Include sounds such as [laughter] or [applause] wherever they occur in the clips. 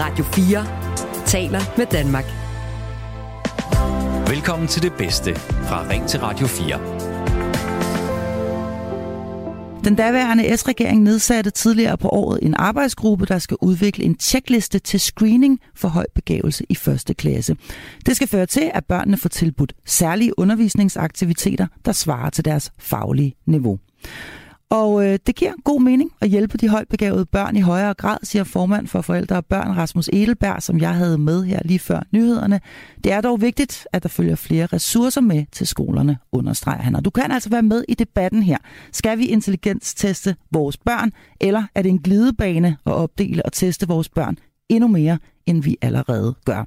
Radio 4 taler med Danmark. Velkommen til det bedste fra Ring til Radio 4. Den daværende S-regering nedsatte tidligere på året en arbejdsgruppe, der skal udvikle en tjekliste til screening for høj begævelse i første klasse. Det skal føre til, at børnene får tilbudt særlige undervisningsaktiviteter, der svarer til deres faglige niveau. Og øh, det giver god mening at hjælpe de højtbegavede børn i højere grad, siger formand for forældre og børn Rasmus Edelberg, som jeg havde med her lige før nyhederne. Det er dog vigtigt, at der følger flere ressourcer med til skolerne, understreger han. Og du kan altså være med i debatten her. Skal vi intelligensteste vores børn, eller er det en glidebane at opdele og teste vores børn endnu mere, end vi allerede gør?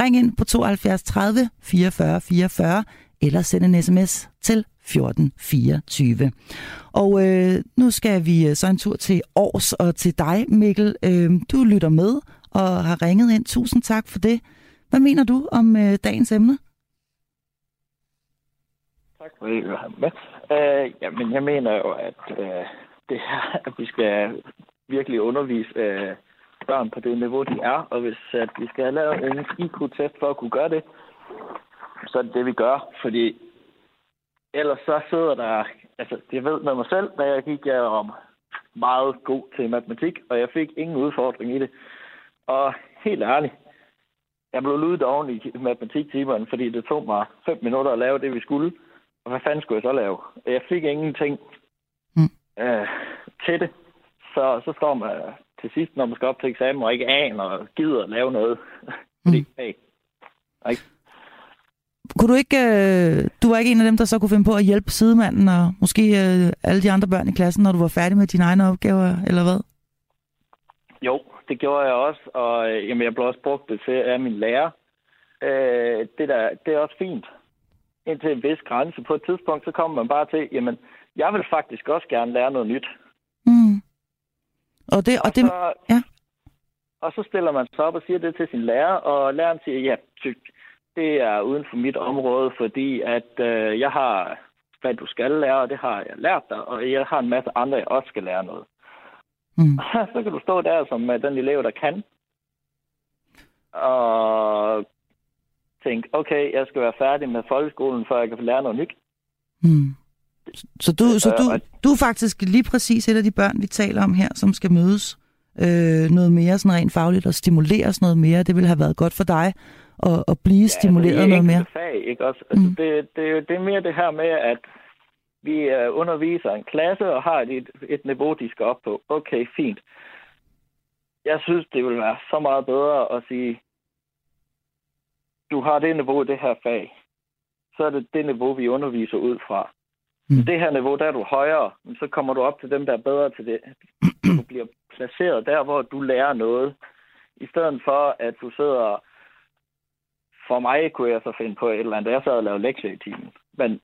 Ring ind på 72 30 44 44 eller send en sms til 1424. Og øh, nu skal vi øh, så en tur til Års og til dig, Mikkel. Øh, du lytter med og har ringet ind. Tusind tak for det. Hvad mener du om øh, dagens emne? Tak for det, Johan. Øh, jamen, jeg mener jo, at øh, det her, at vi skal virkelig undervise øh, børn på det niveau, de er, og hvis at vi skal lave en IQ-test for at kunne gøre det, så er det det, vi gør. Fordi ellers så sidder der... Altså, jeg ved med mig selv, da jeg gik, jeg om meget god til matematik, og jeg fik ingen udfordring i det. Og helt ærligt, jeg blev ludet oven i matematiktimerne, fordi det tog mig fem minutter at lave det, vi skulle. Og hvad fanden skulle jeg så lave? Jeg fik ingenting mm. øh, til det. Så, så står man til sidst, når man skal op til eksamen, og ikke aner og gider at lave noget. [laughs] fordi, mm. hey, ikke? Kunne du ikke, øh, du var ikke en af dem, der så kunne finde på at hjælpe sidemanden og måske øh, alle de andre børn i klassen, når du var færdig med dine egne opgaver, eller hvad? Jo, det gjorde jeg også, og øh, jamen, jeg blev også brugt det til af min lærer. Øh, det, der, det er også fint. Indtil en vis grænse. På et tidspunkt, så kommer man bare til, jamen, jeg vil faktisk også gerne lære noget nyt. Og det, og, og det, så, ja. Og så stiller man sig op og siger det til sin lærer, og læreren siger, ja, det er uden for mit område, fordi at øh, jeg har, hvad du skal lære, og det har jeg lært dig, og jeg har en masse andre, jeg også skal lære noget. Mm. [laughs] så kan du stå der som øh, den elev, der kan, og tænke, okay, jeg skal være færdig med folkeskolen, før jeg kan lære noget nyt. Mm. Så, du, så du, øh, du er faktisk lige præcis et af de børn, vi taler om her, som skal mødes øh, noget mere sådan rent fagligt og stimuleres noget mere. Det vil have været godt for dig og, og blive ja, stimuleret noget mere. Fag, ikke også? Altså, mm. det, det, det er mere det her med, at vi uh, underviser en klasse og har et, et niveau, de skal op på. Okay, fint. Jeg synes, det vil være så meget bedre at sige, du har det niveau i det her fag. Så er det det niveau, vi underviser ud fra. Mm. Det her niveau, der er du højere, så kommer du op til dem, der er bedre til det. Du [clears throat] bliver placeret der, hvor du lærer noget. I stedet for, at du sidder for mig kunne jeg så finde på et eller andet. Jeg sad og lavede lektier i timen. Men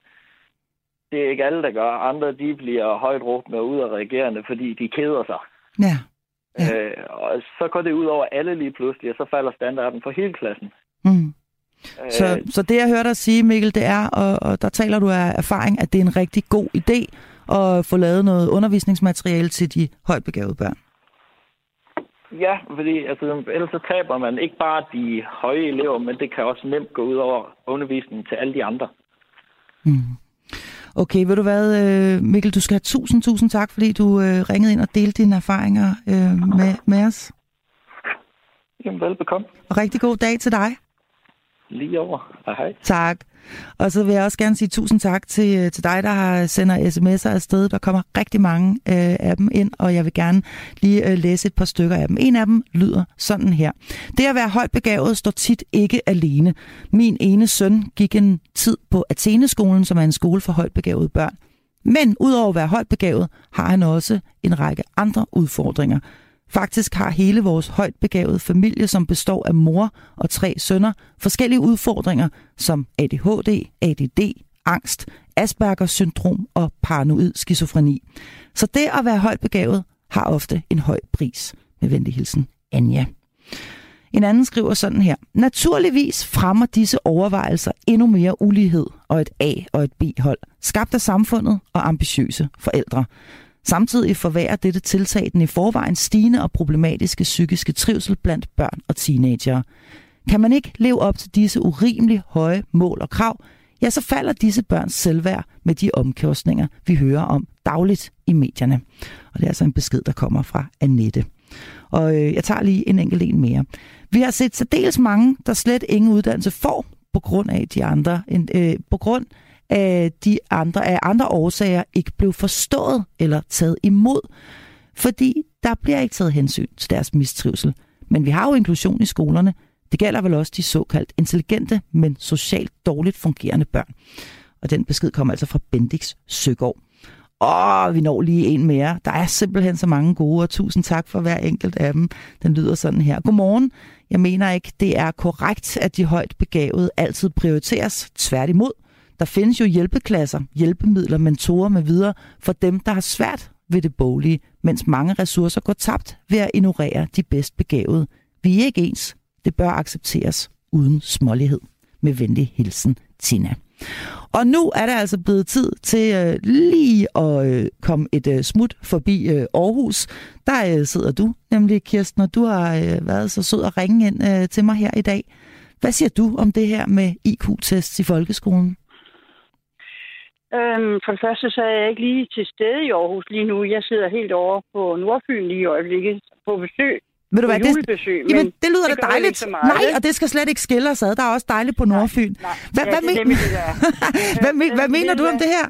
det er ikke alle, der gør. Andre, de bliver højt råbende ud af reagerende, fordi de keder sig. Ja. ja. Øh, og så går det ud over alle lige pludselig, og så falder standarden for hele klassen. Mm. Øh, så, så det, jeg hører dig sige, Mikkel, det er, og, og der taler du af erfaring, at det er en rigtig god idé at få lavet noget undervisningsmateriale til de højt begavede børn. Ja, fordi altså, ellers så taber man ikke bare de høje elever, men det kan også nemt gå ud over undervisningen til alle de andre. Mm. Okay, ved du hvad, øh, Mikkel, du skal have tusind, tusind tak, fordi du øh, ringede ind og delte dine erfaringer med, med os. Jamen, velbekomme. Og rigtig god dag til dig. Lige over. Hej, hej. Tak. Og så vil jeg også gerne sige tusind tak til, øh, til dig, der har sender sms'er afsted. Der kommer rigtig mange øh, af dem ind, og jeg vil gerne lige øh, læse et par stykker af dem. En af dem lyder sådan her. Det at være højt begavet står tit ikke alene. Min ene søn gik en tid på Atheneskolen, som er en skole for højt begavede børn. Men udover at være højt begavet, har han også en række andre udfordringer. Faktisk har hele vores højt begavede familie, som består af mor og tre sønner, forskellige udfordringer som ADHD, ADD, angst, Aspergers syndrom og paranoid skizofreni. Så det at være højt begavet har ofte en høj pris. Med venlig hilsen, Anja. En anden skriver sådan her. Naturligvis fremmer disse overvejelser endnu mere ulighed og et A- og et B-hold, skabt af samfundet og ambitiøse forældre. Samtidig forværrer dette tiltag den i forvejen stigende og problematiske psykiske trivsel blandt børn og teenagere. Kan man ikke leve op til disse urimelig høje mål og krav, ja, så falder disse børns selvværd med de omkostninger, vi hører om dagligt i medierne. Og det er altså en besked, der kommer fra Annette. Og øh, jeg tager lige en enkelt en mere. Vi har set særdeles mange, der slet ingen uddannelse får på grund af de andre, øh, på grund af de andre, af andre årsager ikke blev forstået eller taget imod, fordi der bliver ikke taget hensyn til deres mistrivsel. Men vi har jo inklusion i skolerne. Det gælder vel også de såkaldt intelligente, men socialt dårligt fungerende børn. Og den besked kommer altså fra Bendix Søgaard. Åh, vi når lige en mere. Der er simpelthen så mange gode, og tusind tak for hver enkelt af dem. Den lyder sådan her. Godmorgen. Jeg mener ikke, det er korrekt, at de højt begavede altid prioriteres. Tværtimod. Der findes jo hjælpeklasser, hjælpemidler, mentorer med videre for dem, der har svært ved det boglige, mens mange ressourcer går tabt ved at ignorere de bedst begavede. Vi er ikke ens. Det bør accepteres uden smålighed. Med venlig hilsen, Tina. Og nu er det altså blevet tid til øh, lige at øh, komme et øh, smut forbi øh, Aarhus. Der øh, sidder du, nemlig Kirsten, og du har øh, været så sød at ringe ind øh, til mig her i dag. Hvad siger du om det her med IQ-tests i folkeskolen? Øhm, for det første så er jeg ikke lige til stede i Aarhus lige nu. Jeg sidder helt over på Nordfyn lige i øjeblikket på besøg. Ved du hvad, det, jamen, det lyder da dejligt. Nej, og det skal slet ikke skille os ad. Der er også dejligt på Nordfyn. Nej, nej. Hvad, [laughs] ja, hvad, men... det, hvad, men, hvad mener du om det her?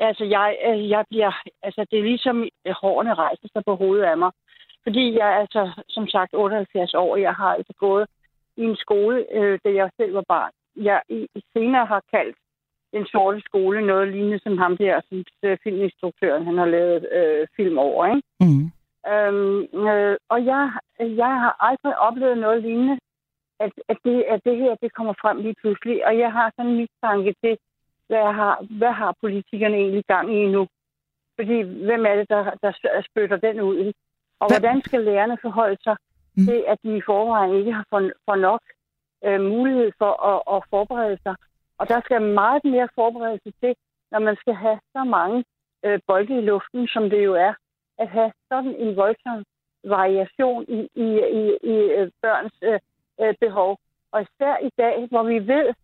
Altså, jeg, jeg bliver, altså, det er ligesom hårene rejser sig på hovedet af mig. Fordi jeg er altså, som sagt, 78 år. Jeg har altså gået i en skole, øh, da jeg selv var barn. Jeg i, senere har kaldt den sorte skole noget lignende som ham der, som øh, filminstruktøren, han har lavet øh, film over, ikke? Mm. Øhm, øh, og jeg, jeg har aldrig oplevet noget lignende, at, at, det, at det her det kommer frem lige pludselig. Og jeg har sådan en mistanke til, hvad har, hvad har politikerne egentlig gang i nu? Fordi hvem er det, der, der spytter den ud? Og hvad? hvordan skal lærerne forholde sig mm. til, at de i forvejen ikke har for, for nok øh, mulighed for at, at forberede sig? Og der skal meget mere forberedelse til, når man skal have så mange øh, bolde i luften, som det jo er at have sådan en voldsom variation i, i, i, i øh, børns øh, øh, behov. Og især i dag, hvor vi ved,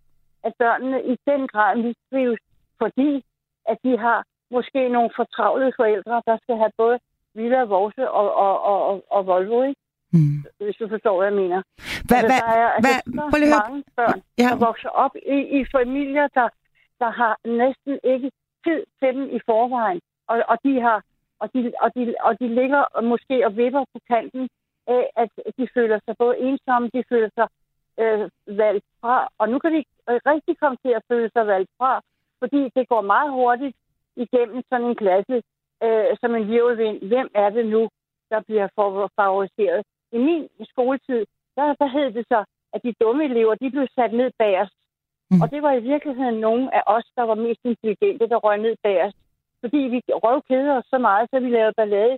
at børnene i den grad mistrives, fordi at de har måske nogle fortravlede forældre, der skal have både Villa, Vorse og, og, og, og, og Volvo, ikke? Mm. Hvis du forstår, hvad jeg mener. Hva, altså, der er altså, hva, så mange børn, ja. der vokser op i, i familier, der, der har næsten ikke tid til dem i forvejen. Og, og de har og de, og de, og de ligger måske og vipper på kanten af, at de føler sig både ensomme, de føler sig øh, valgt fra, og nu kan de rigtig komme til at føle sig valgt fra, fordi det går meget hurtigt igennem sådan en klasse øh, som en virvelvind. Hvem er det nu, der bliver favoriseret? I min skoletid, der, der hed det så, at de dumme elever, de blev sat ned bagerst. Mm. Og det var i virkeligheden nogle af os, der var mest intelligente, der røg ned bagerst fordi vi røvkeder os så meget, så vi lavede ballade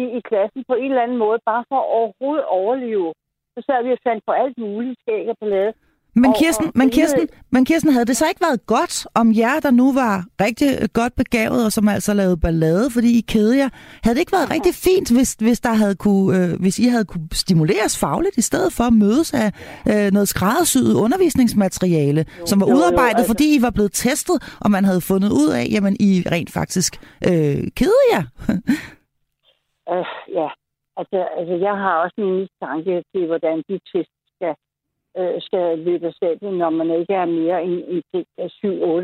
i, i klassen på en eller anden måde, bare for at overhovedet overleve. Så sad vi og fandt på alt muligt skæg og ballade. Men Kirsten, men, Kirsten, men Kirsten, havde det så ikke været godt om jer, der nu var rigtig godt begavet, og som altså lavede ballade, fordi I kede jer, havde det ikke været rigtig fint, hvis, hvis, der havde kunne, øh, hvis I havde kunne stimuleres fagligt, i stedet for at mødes af øh, noget skræddersyet undervisningsmateriale, jo, som var jo, udarbejdet, jo, altså. fordi I var blevet testet, og man havde fundet ud af, jamen I rent faktisk øh, kede jer? uh, ja, altså, altså jeg har også min mistanke til, hvordan de test øh, skal løbe af når man ikke er mere end, end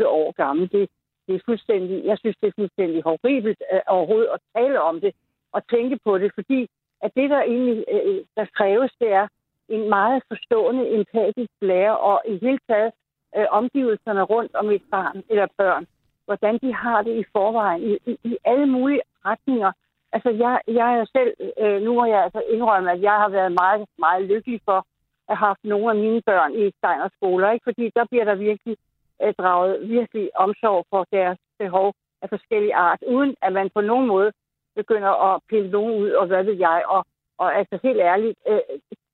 7-8 år gammel. Det, det er fuldstændig, jeg synes, det er fuldstændig horribelt øh, overhovedet at tale om det og tænke på det, fordi at det, der egentlig øh, der kræves, det er en meget forstående, empatisk lærer, og i hele taget øh, omgivelserne rundt om et barn eller børn, hvordan de har det i forvejen, i, i, i alle mulige retninger. Altså, jeg, jeg er selv, øh, nu må jeg altså indrømme, at jeg har været meget, meget lykkelig for, haft nogle af mine børn i Steiners skoler, ikke? fordi der bliver der virkelig øh, draget virkelig omsorg for deres behov af forskellige art, uden at man på nogen måde begynder at pille nogen ud, og hvad ved jeg. Og, og altså helt ærligt, øh,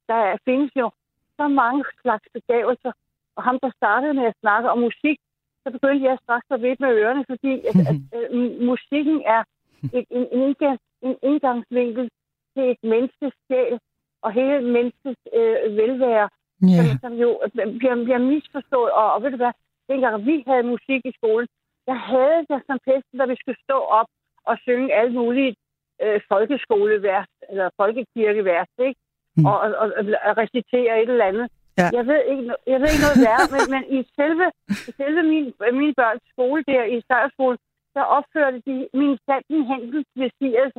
der findes jo så mange slags begavelser, og ham, der startede med at snakke om musik, så begyndte jeg straks at vide med ørerne, fordi at, at, [laughs] at, øh, musikken er et, en, indgang, en indgangsvinkel til et menneskes sjæl og hele menneskets øh, velvære, Ja. som, som jo bliver, bliver misforstået. Og, og ved du hvad, dengang vi havde musik i skolen, der havde jeg som pesten, da vi skulle stå op og synge alle mulige øh, folkeskolevers, eller folkekirkevers, ikke? Mm. Og, og, og, og recitere et eller andet. Ja. Jeg, ved ikke, jeg ved ikke noget værre, men, men i selve, i selve min, min børns skole der i Støjerskole, der opførte de min sanden hændel ved Sirius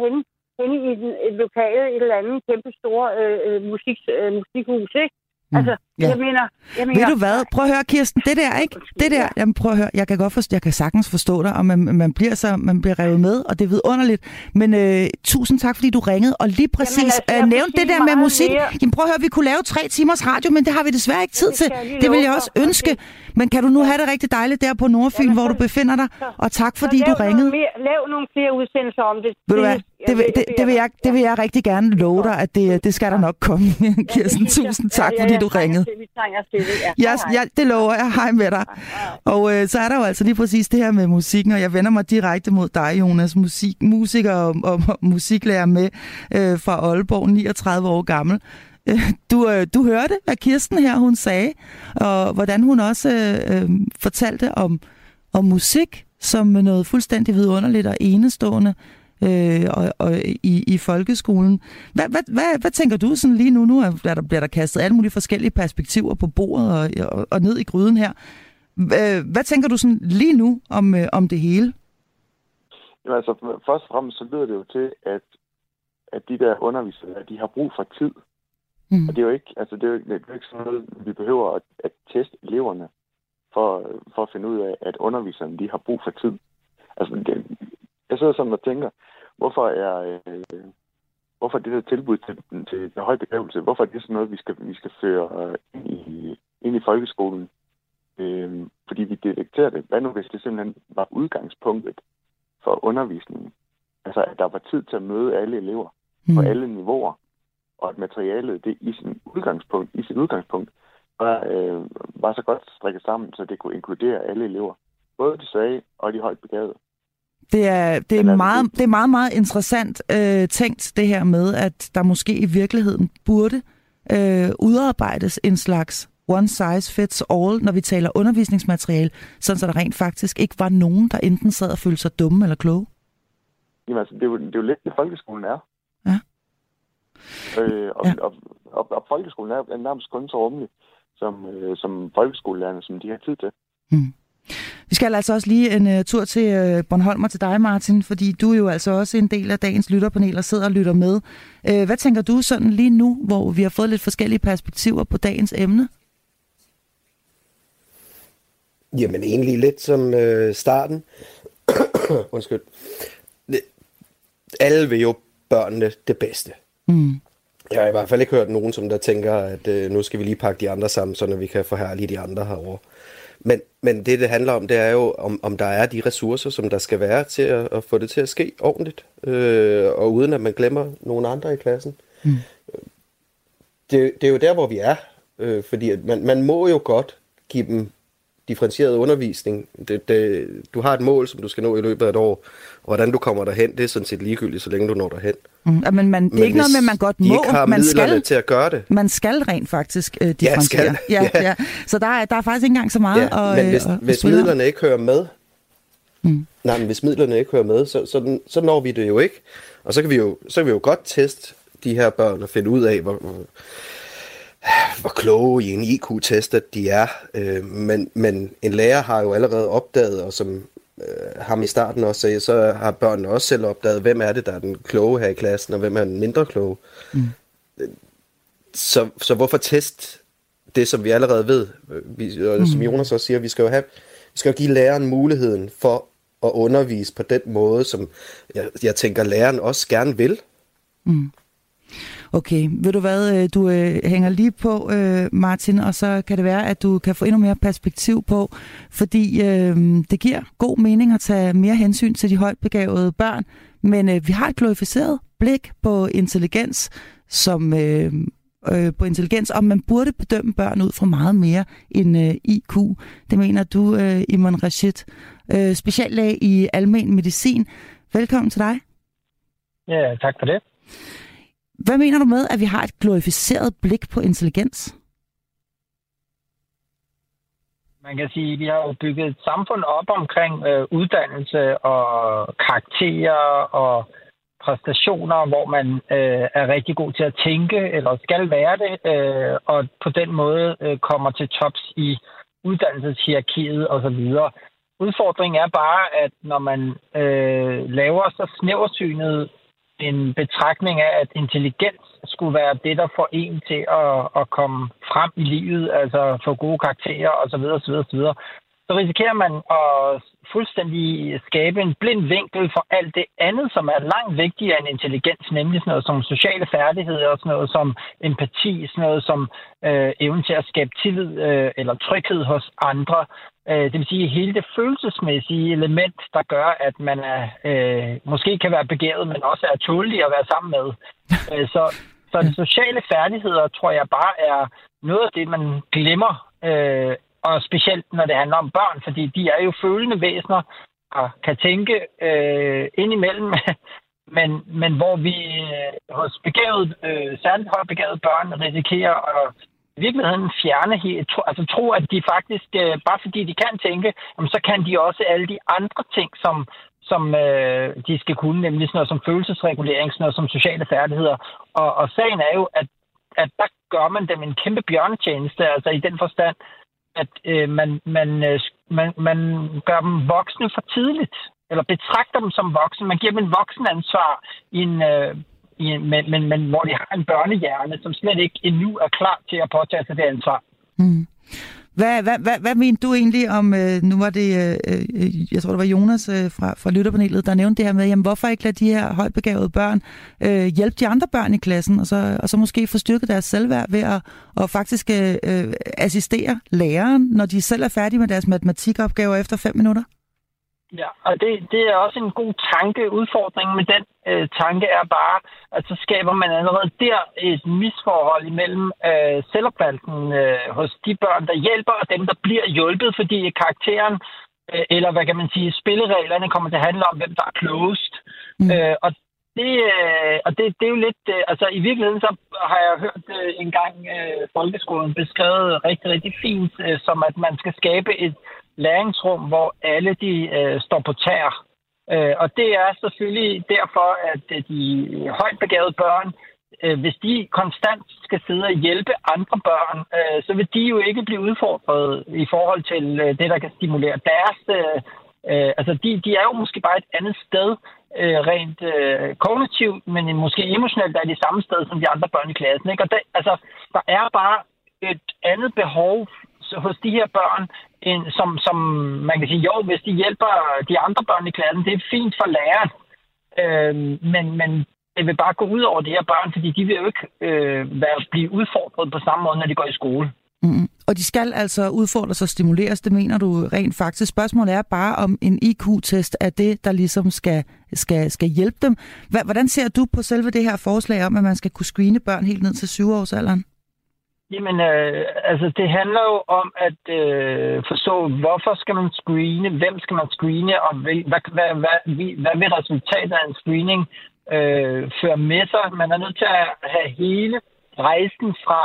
henne i den, et lokale, et eller andet kæmpe store øh, øh, musik, øh, musikhus, ikke? Altså, Ja. jeg mener... Jeg mener Ved du hvad? Prøv at høre, Kirsten. Det der, ikke? Det der, jamen prøv at høre. Jeg kan godt forstå, jeg kan sagtens forstå dig, og man, man, bliver så, man bliver revet med, og det er vidunderligt. Men øh, tusind tak, fordi du ringede, og lige præcis altså, jeg øh, nævnte det der med musik. mere. Jamen prøv at høre, vi kunne lave tre timers radio, men det har vi desværre ikke tid til. Det vil jeg også ønske. Men kan du nu have det rigtig dejligt der på Nordfyn, Jamen, hvor du befinder dig? Og tak, fordi du ringede. Mere, lav nogle flere udsendelser om det. Ved du hvad? Det vil, Jeg det, det, vil jeg, det vil jeg rigtig gerne love dig, at det, det skal der nok komme. Kirsten, tusind tak, fordi du ringede. Det, ja. Ja, det lover jeg. Hej med dig. Og øh, så er der jo altså lige præcis det her med musikken, og jeg vender mig direkte mod dig, Jonas, musik, musiker og, og, og musiklærer med øh, fra Aalborg, 39 år gammel. Øh, Du, øh, du hørte, hvad Kirsten her hun sagde, og hvordan hun også øh, øh, fortalte om, om musik som noget fuldstændig vidunderligt og enestående øh, og, og i, i folkeskolen. Hvad, hvad, hvad, hvad tænker du sådan lige nu? Nu er der, bliver der kastet alle mulige forskellige perspektiver på bordet og, og, og ned i gryden her. Hvad, hvad tænker du sådan lige nu om, øh, om det hele? Jamen, altså, først og fremmest så lyder det jo til, at, at de der undervisere, de har brug for tid. Mm. Og det er jo ikke, altså, det er jo ikke, det er jo ikke sådan noget, vi behøver at, at teste eleverne for, for at finde ud af, at underviserne, de har brug for tid. Altså, det, jeg sidder sådan og tænker, hvorfor er, øh, hvorfor er det der tilbud til, til, til høj begrævelse, hvorfor er det sådan noget, vi skal, vi skal føre øh, ind i, ind i folkeskolen? Øh, fordi vi detekterer det. Hvad nu, hvis det simpelthen var udgangspunktet for undervisningen? Altså, at der var tid til at møde alle elever på Mm. alle niveauer, og at materialet det i sin udgangspunkt, i sit udgangspunkt var, øh, var så godt strikket sammen, så det kunne inkludere alle elever. Både de svage og de højt begavede. Det er, det, er meget, det- er meget, meget interessant øh, tænkt, det her med, at der måske i virkeligheden burde øh, udarbejdes en slags one size fits all, når vi taler undervisningsmateriale, sådan så der rent faktisk ikke var nogen, der enten sad og følte sig dumme eller kloge. Jamen altså, det er jo, det er jo lidt det, folkeskolen er. Ja. Øh, og, Ja. og, og, og folkeskolen er, nærmest kun så rummelig, som, øh, som folkeskolelærerne, som de har tid til. Vi skal altså også lige en uh, tur til uh, Bornholm og til dig, Martin, fordi du er jo altså også en del af dagens lytterpanel og sidder og lytter med. Uh, hvad tænker du sådan lige nu, hvor vi har fået lidt forskellige perspektiver på dagens emne? Jamen egentlig lidt som øh, starten. [coughs] Undskyld. Alle vil jo børnene det bedste. Mm. Jeg har i hvert fald ikke hørt nogen, som der tænker, at øh, nu skal vi lige pakke de andre sammen, så vi kan forhærlige de andre herovre. Men, men det, det handler om, det er jo, om, om der er de ressourcer, som der skal være til at, at få det til at ske ordentligt, øh, og uden at man glemmer nogen andre i klassen. Mm. Det, det er jo der, hvor vi er, øh, fordi at man, man må jo godt give dem differentieret undervisning. Det, det, du har et mål, som du skal nå i løbet af et år, og hvordan du kommer derhen, det er sådan set ligegyldigt, så længe du når derhen. Mm. Men man, det er ikke noget med, at man godt må. ikke har man skal, til at gøre det, man skal rent faktisk uh, differentiere. skal. Ja, [laughs] Ja. ja. Så der er, der er faktisk ikke engang så meget Ja, at, men øh, hvis, at, at hvis midlerne ikke hører med, Mm. nej, men hvis midlerne ikke hører med, så, så, så når vi det jo ikke. Og så kan vi jo, så kan vi jo godt teste de her børn og finde ud af, hvor, hvor, kloge i en IQ-test, at de er. Øh, men, men en lærer har jo allerede opdaget, og som øh, ham i starten også sagde, så har børnene også selv opdaget, hvem er det, der er den kloge her i klassen, og hvem er den mindre kloge. Mm. Så, så hvorfor teste det, som vi allerede ved? Vi, og som Jonas også siger, vi skal jo have, vi skal jo give læreren muligheden for at undervise på den måde, som jeg, jeg tænker, læreren også gerne vil. Okay, ved du hvad, øh, du øh, hænger lige på, øh, Martin, og så kan det være, at du kan få endnu mere perspektiv på, fordi øh, det giver god mening at tage mere hensyn til de højt begavede børn, men øh, vi har et glorificeret blik på intelligens, som øh, øh, på intelligens, og man burde bedømme børn ud fra meget mere end øh, IQ. Det mener du, øh, Iman Rashid, øh, speciallæge i almen medicin. Velkommen til dig. Ja, tak for det. Hvad mener du med, at vi har et glorificeret blik på intelligens? Man kan sige, at vi har jo bygget et samfund op omkring øh, uddannelse og karakterer og præstationer, hvor man øh, er rigtig god til at tænke, eller skal være det, øh, og på den måde øh, kommer til tops i uddannelseshierarkiet osv. Udfordringen er bare, at når man øh, laver så snæversynet en betragtning af, at intelligens skulle være det, der får en til at, at komme frem i livet, altså få gode karakterer osv., osv., osv., så risikerer man at fuldstændig skabe en blind vinkel for alt det andet, som er langt vigtigere end intelligens, nemlig sådan noget som sociale færdigheder, og sådan noget som empati, sådan noget som øh, evnen til at skabe tillid øh, eller tryghed hos andre. Øh, det vil sige hele det følelsesmæssige element, der gør, at man er, øh, måske kan være begavet, men også er tålig at være sammen med. Øh, så, så de sociale færdigheder, tror jeg bare er noget af det, man glemmer øh, og specielt når det handler om børn, fordi de er jo følende væsener og kan tænke øh, indimellem, [laughs] men, men hvor vi øh, hos begavet, øh, særligt højt begavet børn risikerer at i virkeligheden fjerne helt, tro, altså tro, at de faktisk, øh, bare fordi de kan tænke, jamen, så kan de også alle de andre ting, som, som øh, de skal kunne, nemlig sådan noget som følelsesregulering, sådan noget som sociale færdigheder. Og, og sagen er jo, at, at der gør man dem en kæmpe bjørnetjeneste, altså i den forstand, at øh, man, man, øh, man, man gør dem voksne for tidligt, eller betragter dem som voksne. Man giver dem en voksen ansvar, i en, øh, i en, men, men, men hvor de har en børnehjerne, som slet ikke endnu er klar til at påtage sig det ansvar. Mm. Hvad, hvad, hvad, hvad mener du egentlig om, øh, nu var det, øh, øh, jeg tror det var Jonas øh, fra, fra lytterpanelet, der nævnte det her med, jamen hvorfor ikke lade de her højbegavede børn øh, hjælpe de andre børn i klassen, og så, og så måske få styrket deres selvværd ved at og faktisk øh, øh assistere læreren, når de selv er færdige med deres matematikopgaver efter fem minutter? Ja, og det, det er også en god tanke. Udfordringen med den øh, tanke er bare, at så skaber man allerede der et misforhold imellem øh, selvopfattelsen øh, hos de børn, der hjælper, og dem, der bliver hjulpet, fordi karakteren, øh, eller hvad kan man sige, spillereglerne kommer til at handle om, hvem der er klogest. Mm. Øh, og det, øh, og det, det er jo lidt... Øh, altså, i virkeligheden så har jeg hørt øh, en gang øh, folkeskolen beskrevet rigtig, rigtig fint, øh, som at man skal skabe et læringsrum, hvor alle de øh, står på tær. Øh, og det er selvfølgelig derfor, at øh, de højt begavede børn, øh, hvis de konstant skal sidde og hjælpe andre børn, øh, så vil de jo ikke blive udfordret i forhold til øh, det, der kan stimulere deres... Øh, øh, altså, de, de er jo måske bare et andet sted øh, rent øh, kognitivt, men måske emotionelt er de samme sted som de andre børn i klassen. Ikke? Og det, altså, der er bare et andet behov hos de her børn, en, som, som man kan sige, jo, hvis de hjælper de andre børn i klassen, det er fint for læreren, øh, men, men det vil bare gå ud over de her børn, fordi de vil jo ikke øh, være, blive udfordret på samme måde, når de går i skole. Mm. Og de skal altså udfordres og stimuleres, det mener du rent faktisk. Spørgsmålet er bare, om en IQ-test er det, der ligesom skal, skal, skal hjælpe dem. Hvordan ser du på selve det her forslag om, at man skal kunne screene børn helt ned til syvårsalderen? Jamen, øh, altså det handler jo om at øh, forstå, hvorfor skal man screene, hvem skal man screene, og hvad, hvad, hvad, hvad, hvad vil resultatet af en screening øh, føre med sig. Man er nødt til at have hele rejsen fra,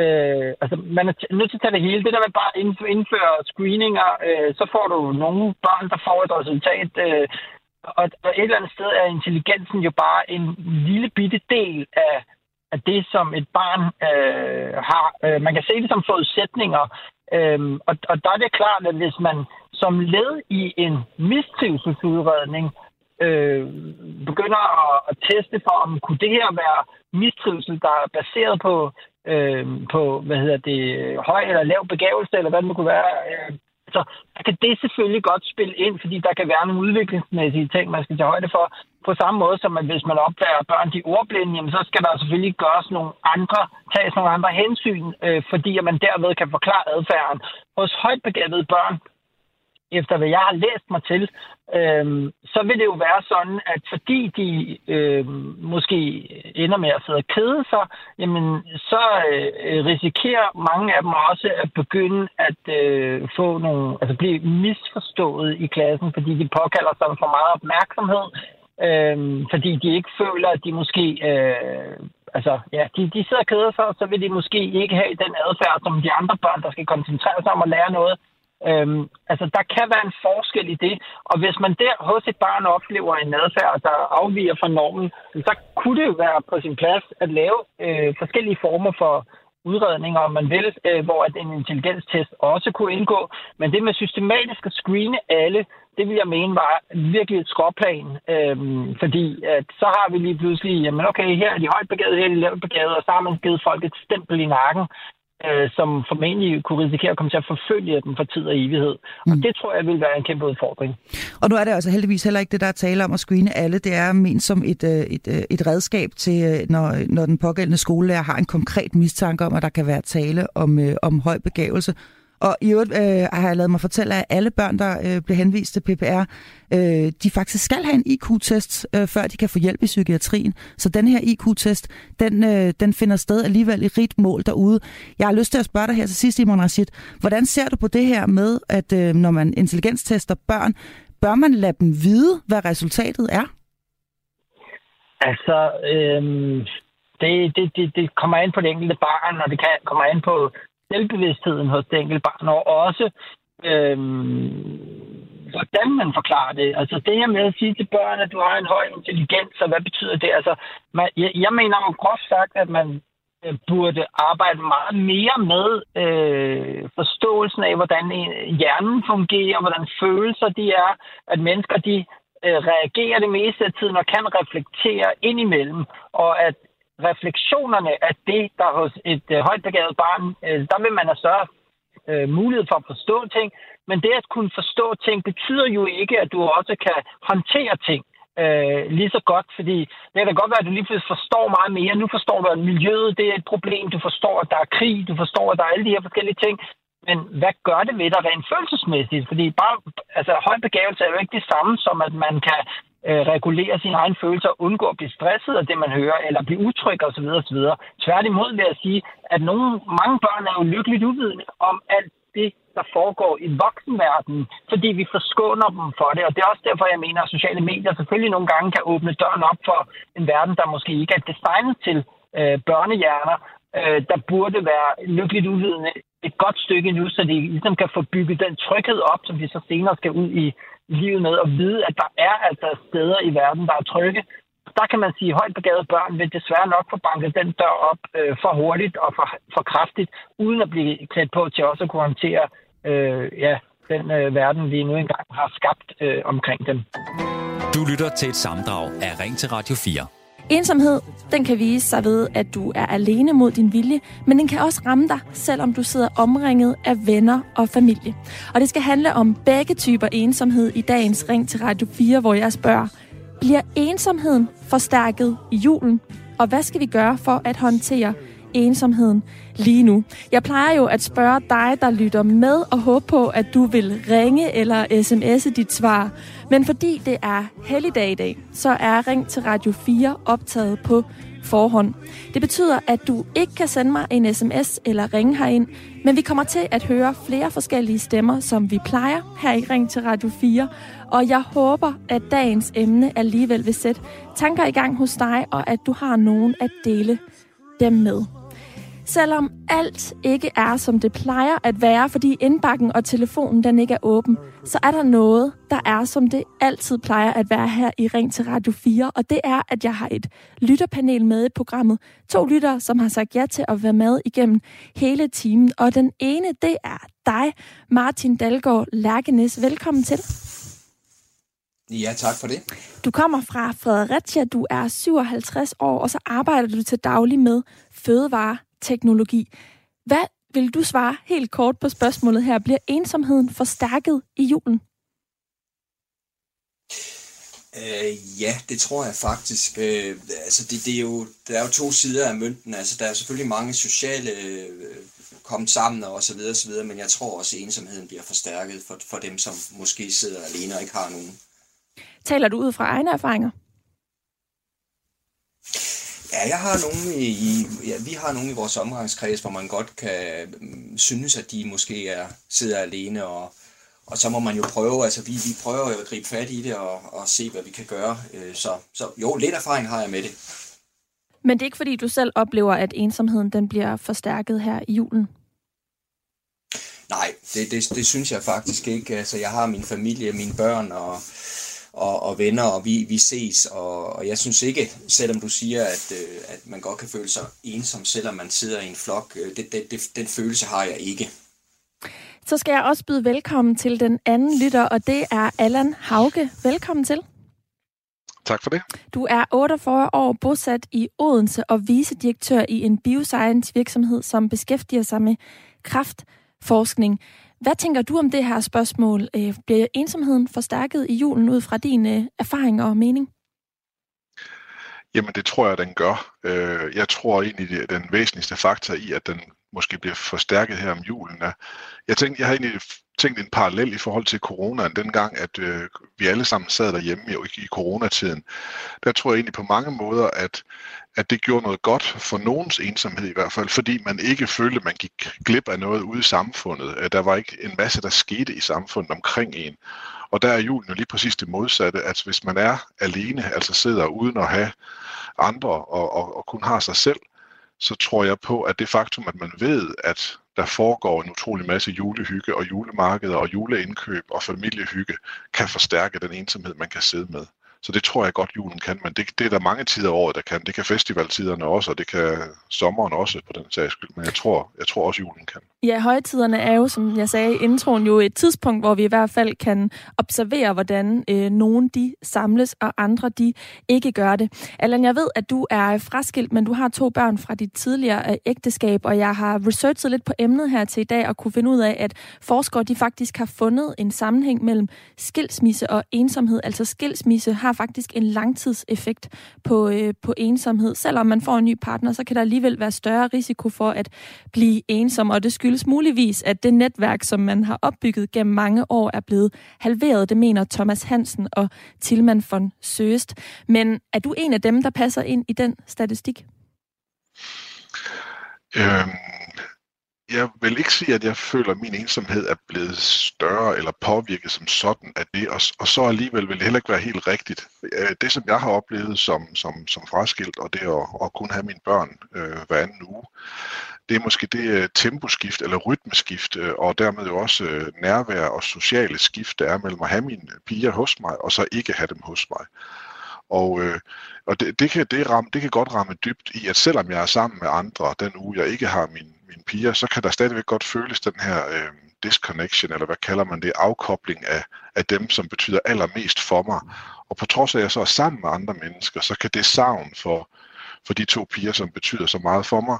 øh, altså man er nødt til at tage det hele. Det der med bare indføre screeninger, øh, så får du nogle børn, der får et resultat, øh, og, og et eller andet sted er intelligensen jo bare en lille bitte del af af det, som et barn øh, har. Øh, man kan se det som forudsætninger, øh, og, og der er det klart, at hvis man som led i en mistrivselsudredning øh, begynder at, at teste for, om kunne det her være mistrivsel, der er baseret på, øh, på hvad hedder det, høj eller lav begavelse, eller hvad det kunne være, øh, så der kan det selvfølgelig godt spille ind, fordi der kan være nogle udviklingsmæssige ting, man skal tage højde for. På samme måde som, at hvis man opdager børn, de ordblinde, jamen, så skal der selvfølgelig gøres nogle andre, tages nogle andre hensyn, øh, fordi at man derved kan forklare adfærden. Hos højt begavede børn, efter hvad jeg har læst mig til, øh, så vil det jo være sådan, at fordi de øh, måske ender med at sidde og kede sig, jamen, så øh, risikerer mange af dem også at begynde at øh, få nogle, altså blive misforstået i klassen, fordi de påkalder sig for meget opmærksomhed, øh, fordi de ikke føler, at de måske... Øh, altså, ja, de, de sidder og keder sig, og så vil de måske ikke have den adfærd, som de andre børn, der skal koncentrere sig om at lære noget. Øhm, altså, der kan være en forskel i det, og hvis man der hos et barn oplever en adfærd, der afviger fra normen, så kunne det jo være på sin plads at lave øh, forskellige former for udredninger, om man vil, øh, hvor at en intelligenstest også kunne indgå. Men det med systematisk at screene alle, det vil jeg mene var virkelig et skråplan. Øh, fordi at så har vi lige pludselig, jamen okay, her er de højt begavet, her er de lavt begavet, og så har man givet folk et stempel i nakken, øh, som formentlig kunne risikere at komme til at forfølge dem for tid og evighed. Mm. Og det tror jeg vil være en kæmpe udfordring. Og nu er det altså heldigvis heller ikke det, der er tale om at screene alle. Det er ment som et, øh, et, øh, et redskab til, øh, når, når den pågældende skolelærer har en konkret mistanke om, at der kan være tale om, om høj begævelse. Og i øvrigt øh, har jeg lavet mig fortælle, at alle børn, der øh, bliver henvist til PPR, øh, de faktisk skal have en IQ-test, øh, før de kan få hjælp i psykiatrien. Så den her IQ-test, den, øh, den finder sted alligevel i rigt mål derude. Jeg har lyst til at spørge dig her til sidst, Imon Rashid. Hvordan ser du på det her med, at øh, når man intelligenstester børn, bør man lade dem vide, hvad resultatet er? Altså, øh, det, det, det, det kommer an på det enkelte barn, og det kan, kommer an på selvbevidstheden hos det enkelte barn, og også øhm, hvordan man forklarer det. Altså det her med at sige til børn, at du har en høj intelligens, og hvad betyder det? Altså, man, jeg, jeg mener jo groft sagt, at man øh, burde arbejde meget mere med øh, forståelsen af, hvordan øh, hjernen fungerer, hvordan følelser de er, at mennesker de øh, reagerer det meste af tiden og kan reflektere indimellem, og at refleksionerne af det, der hos et øh, højtbegavet barn, øh, der vil man have større øh, mulighed for at forstå ting, men det at kunne forstå ting betyder jo ikke, at du også kan håndtere ting øh, lige så godt, fordi det kan da godt være, at du lige pludselig forstår meget mere. Nu forstår du, at miljøet det er et problem, du forstår, at der er krig, du forstår, at der er alle de her forskellige ting, men hvad gør det ved dig rent følelsesmæssigt? Fordi bare, altså, høj begavelse er jo ikke det samme som, at man kan øh, regulere sine egne følelser, undgå at blive stresset af det, man hører, eller blive utryg osv. osv. Tværtimod vil jeg sige, at nogle, mange børn er jo lykkeligt uvidende om alt det, der foregår i voksenverdenen, fordi vi forskåner dem for det. Og det er også derfor, jeg mener, at sociale medier selvfølgelig nogle gange kan åbne døren op for en verden, der måske ikke er designet til øh, børnehjerner, øh, der burde være lykkeligt uvidende et godt stykke nu, så de ligesom kan få bygget den tryghed op, som de så senere skal ud i livet med, og vide, at der er altså steder i verden, der er trygge. Der kan man sige, at højt begavede børn vil desværre nok få banket den dør op øh, for hurtigt og for, for kraftigt, uden at blive klædt på til også at kunne håndtere øh, ja, den øh, verden, vi nu engang har skabt øh, omkring dem. Du lytter til et samdrag af Ring til Radio 4. Ensomhed, den kan vise sig ved, at du er alene mod din vilje, men den kan også ramme dig, selvom du sidder omringet af venner og familie. Og det skal handle om begge typer ensomhed i dagens Ring til Radio 4, hvor jeg spørger, bliver ensomheden forstærket i julen? Og hvad skal vi gøre for at håndtere ensomheden lige nu. Jeg plejer jo at spørge dig, der lytter med, og håbe på, at du vil ringe eller sms'e dit svar. Men fordi det er helligdag i dag, så er Ring til Radio 4 optaget på forhånd. Det betyder, at du ikke kan sende mig en sms eller ringe herind, men vi kommer til at høre flere forskellige stemmer, som vi plejer her i Ring til Radio 4. Og jeg håber, at dagens emne alligevel vil sætte tanker i gang hos dig, og at du har nogen at dele dem med. Selvom alt ikke er, som det plejer at være, fordi indbakken og telefonen den ikke er åben, så er der noget, der er, som det altid plejer at være her i Ring til Radio 4, og det er, at jeg har et lytterpanel med i programmet. To lyttere, som har sagt ja til at være med igennem hele timen, og den ene, det er dig, Martin Dalgaard Lærkenes. Velkommen til. Ja, tak for det. Du kommer fra Fredericia, du er 57 år, og så arbejder du til daglig med fødevare teknologi. Hvad vil du svare helt kort på spørgsmålet her? Bliver ensomheden forstærket i julen? Øh, ja, det tror jeg faktisk. Øh, altså det, det er jo, der er jo to sider af mønten. Altså, der er selvfølgelig mange sociale øh, kommet sammen og så videre, så videre, men jeg tror også, at ensomheden bliver forstærket for, for dem, som måske sidder alene og ikke har nogen. Taler du ud fra egne erfaringer? Ja, jeg har nogen i, ja, vi har nogen i vores omgangskreds, hvor man godt kan mm, synes, at de måske er, sidder alene og, og så må man jo prøve, altså vi, vi prøver jo at gribe fat i det og, og se, hvad vi kan gøre. Øh, så, så jo, lidt erfaring har jeg med det. Men det er ikke fordi, du selv oplever, at ensomheden den bliver forstærket her i julen? Nej, det, det, det synes jeg faktisk ikke. Altså, jeg har min familie, mine børn og, og, og venner, og vi, vi ses, og, og jeg synes ikke, selvom du siger, at, øh, at man godt kan føle sig ensom, selvom man sidder i en flok, øh, det, det, det, den følelse har jeg ikke. Så skal jeg også byde velkommen til den anden lytter, og det er Allan Hauge. Velkommen til. Tak for det. Du er 48 år bosat i Odense og vicedirektør i en bioscience virksomhed, som beskæftiger sig med kraftforskning. Hvad tænker du om det her spørgsmål? Øh, bliver ensomheden forstærket i julen ud fra din øh, erfaring og mening? Jamen det tror jeg, den gør. Øh, jeg tror egentlig, at den væsentligste faktor i, at den måske bliver forstærket her om julen er, jeg tænkte, jeg har egentlig tænkt en parallel i forhold til coronaen, dengang at øh, vi alle sammen sad derhjemme jo, i, i coronatiden. Der tror jeg egentlig på mange måder, at, at det gjorde noget godt for nogens ensomhed i hvert fald, fordi man ikke følte, at man gik glip af noget ude i samfundet. Øh, der var ikke en masse, der skete i samfundet omkring en. Og der er julen jo lige præcis det modsatte, at hvis man er alene, altså sidder uden at have andre og, og, og kun har sig selv, så tror jeg på, at det faktum, at man ved, at der foregår en utrolig masse julehygge og julemarkeder og juleindkøb og familiehygge, kan forstærke den ensomhed, man kan sidde med. Så det tror jeg godt, julen kan, men det, det er der mange tider af året, der kan. Det kan festivaltiderne også, og det kan sommeren også på den sags skyld, men jeg tror, jeg tror også, julen kan. Ja, højtiderne er jo, som jeg sagde i introen, jo et tidspunkt, hvor vi i hvert fald kan observere, hvordan øh, nogen de samles, og andre de ikke gør det. Allan, jeg ved, at du er fraskilt, men du har to børn fra dit tidligere øh, ægteskab, og jeg har researchet lidt på emnet her til i dag, og kunne finde ud af, at forskere de faktisk har fundet en sammenhæng mellem skilsmisse og ensomhed. Altså skilsmisse har har faktisk en langtidseffekt på, øh, på ensomhed. Selvom man får en ny partner, så kan der alligevel være større risiko for at blive ensom, og det skyldes muligvis, at det netværk, som man har opbygget gennem mange år, er blevet halveret. Det mener Thomas Hansen og Tilman von Søst. Men er du en af dem, der passer ind i den statistik? Øhm, jeg vil ikke sige, at jeg føler, at min ensomhed er blevet større eller påvirket som sådan af det, og, og så alligevel vil det heller ikke være helt rigtigt. Det, som jeg har oplevet som, som, som fraskilt, og det at, at kun have mine børn øh, hver anden uge, det er måske det uh, temposkift eller rytmeskift, øh, og dermed jo også øh, nærvær og sociale skift, der er mellem at have mine piger hos mig, og så ikke have dem hos mig. Og, øh, og det, det, kan, det, ramme, det kan godt ramme dybt i, at selvom jeg er sammen med andre den uge, jeg ikke har min mine piger, så kan der stadigvæk godt føles den her øh, disconnection, eller hvad kalder man det, afkobling af, af dem, som betyder allermest for mig. Og på trods af, at jeg så er sammen med andre mennesker, så kan det savn for, for de to piger, som betyder så meget for mig,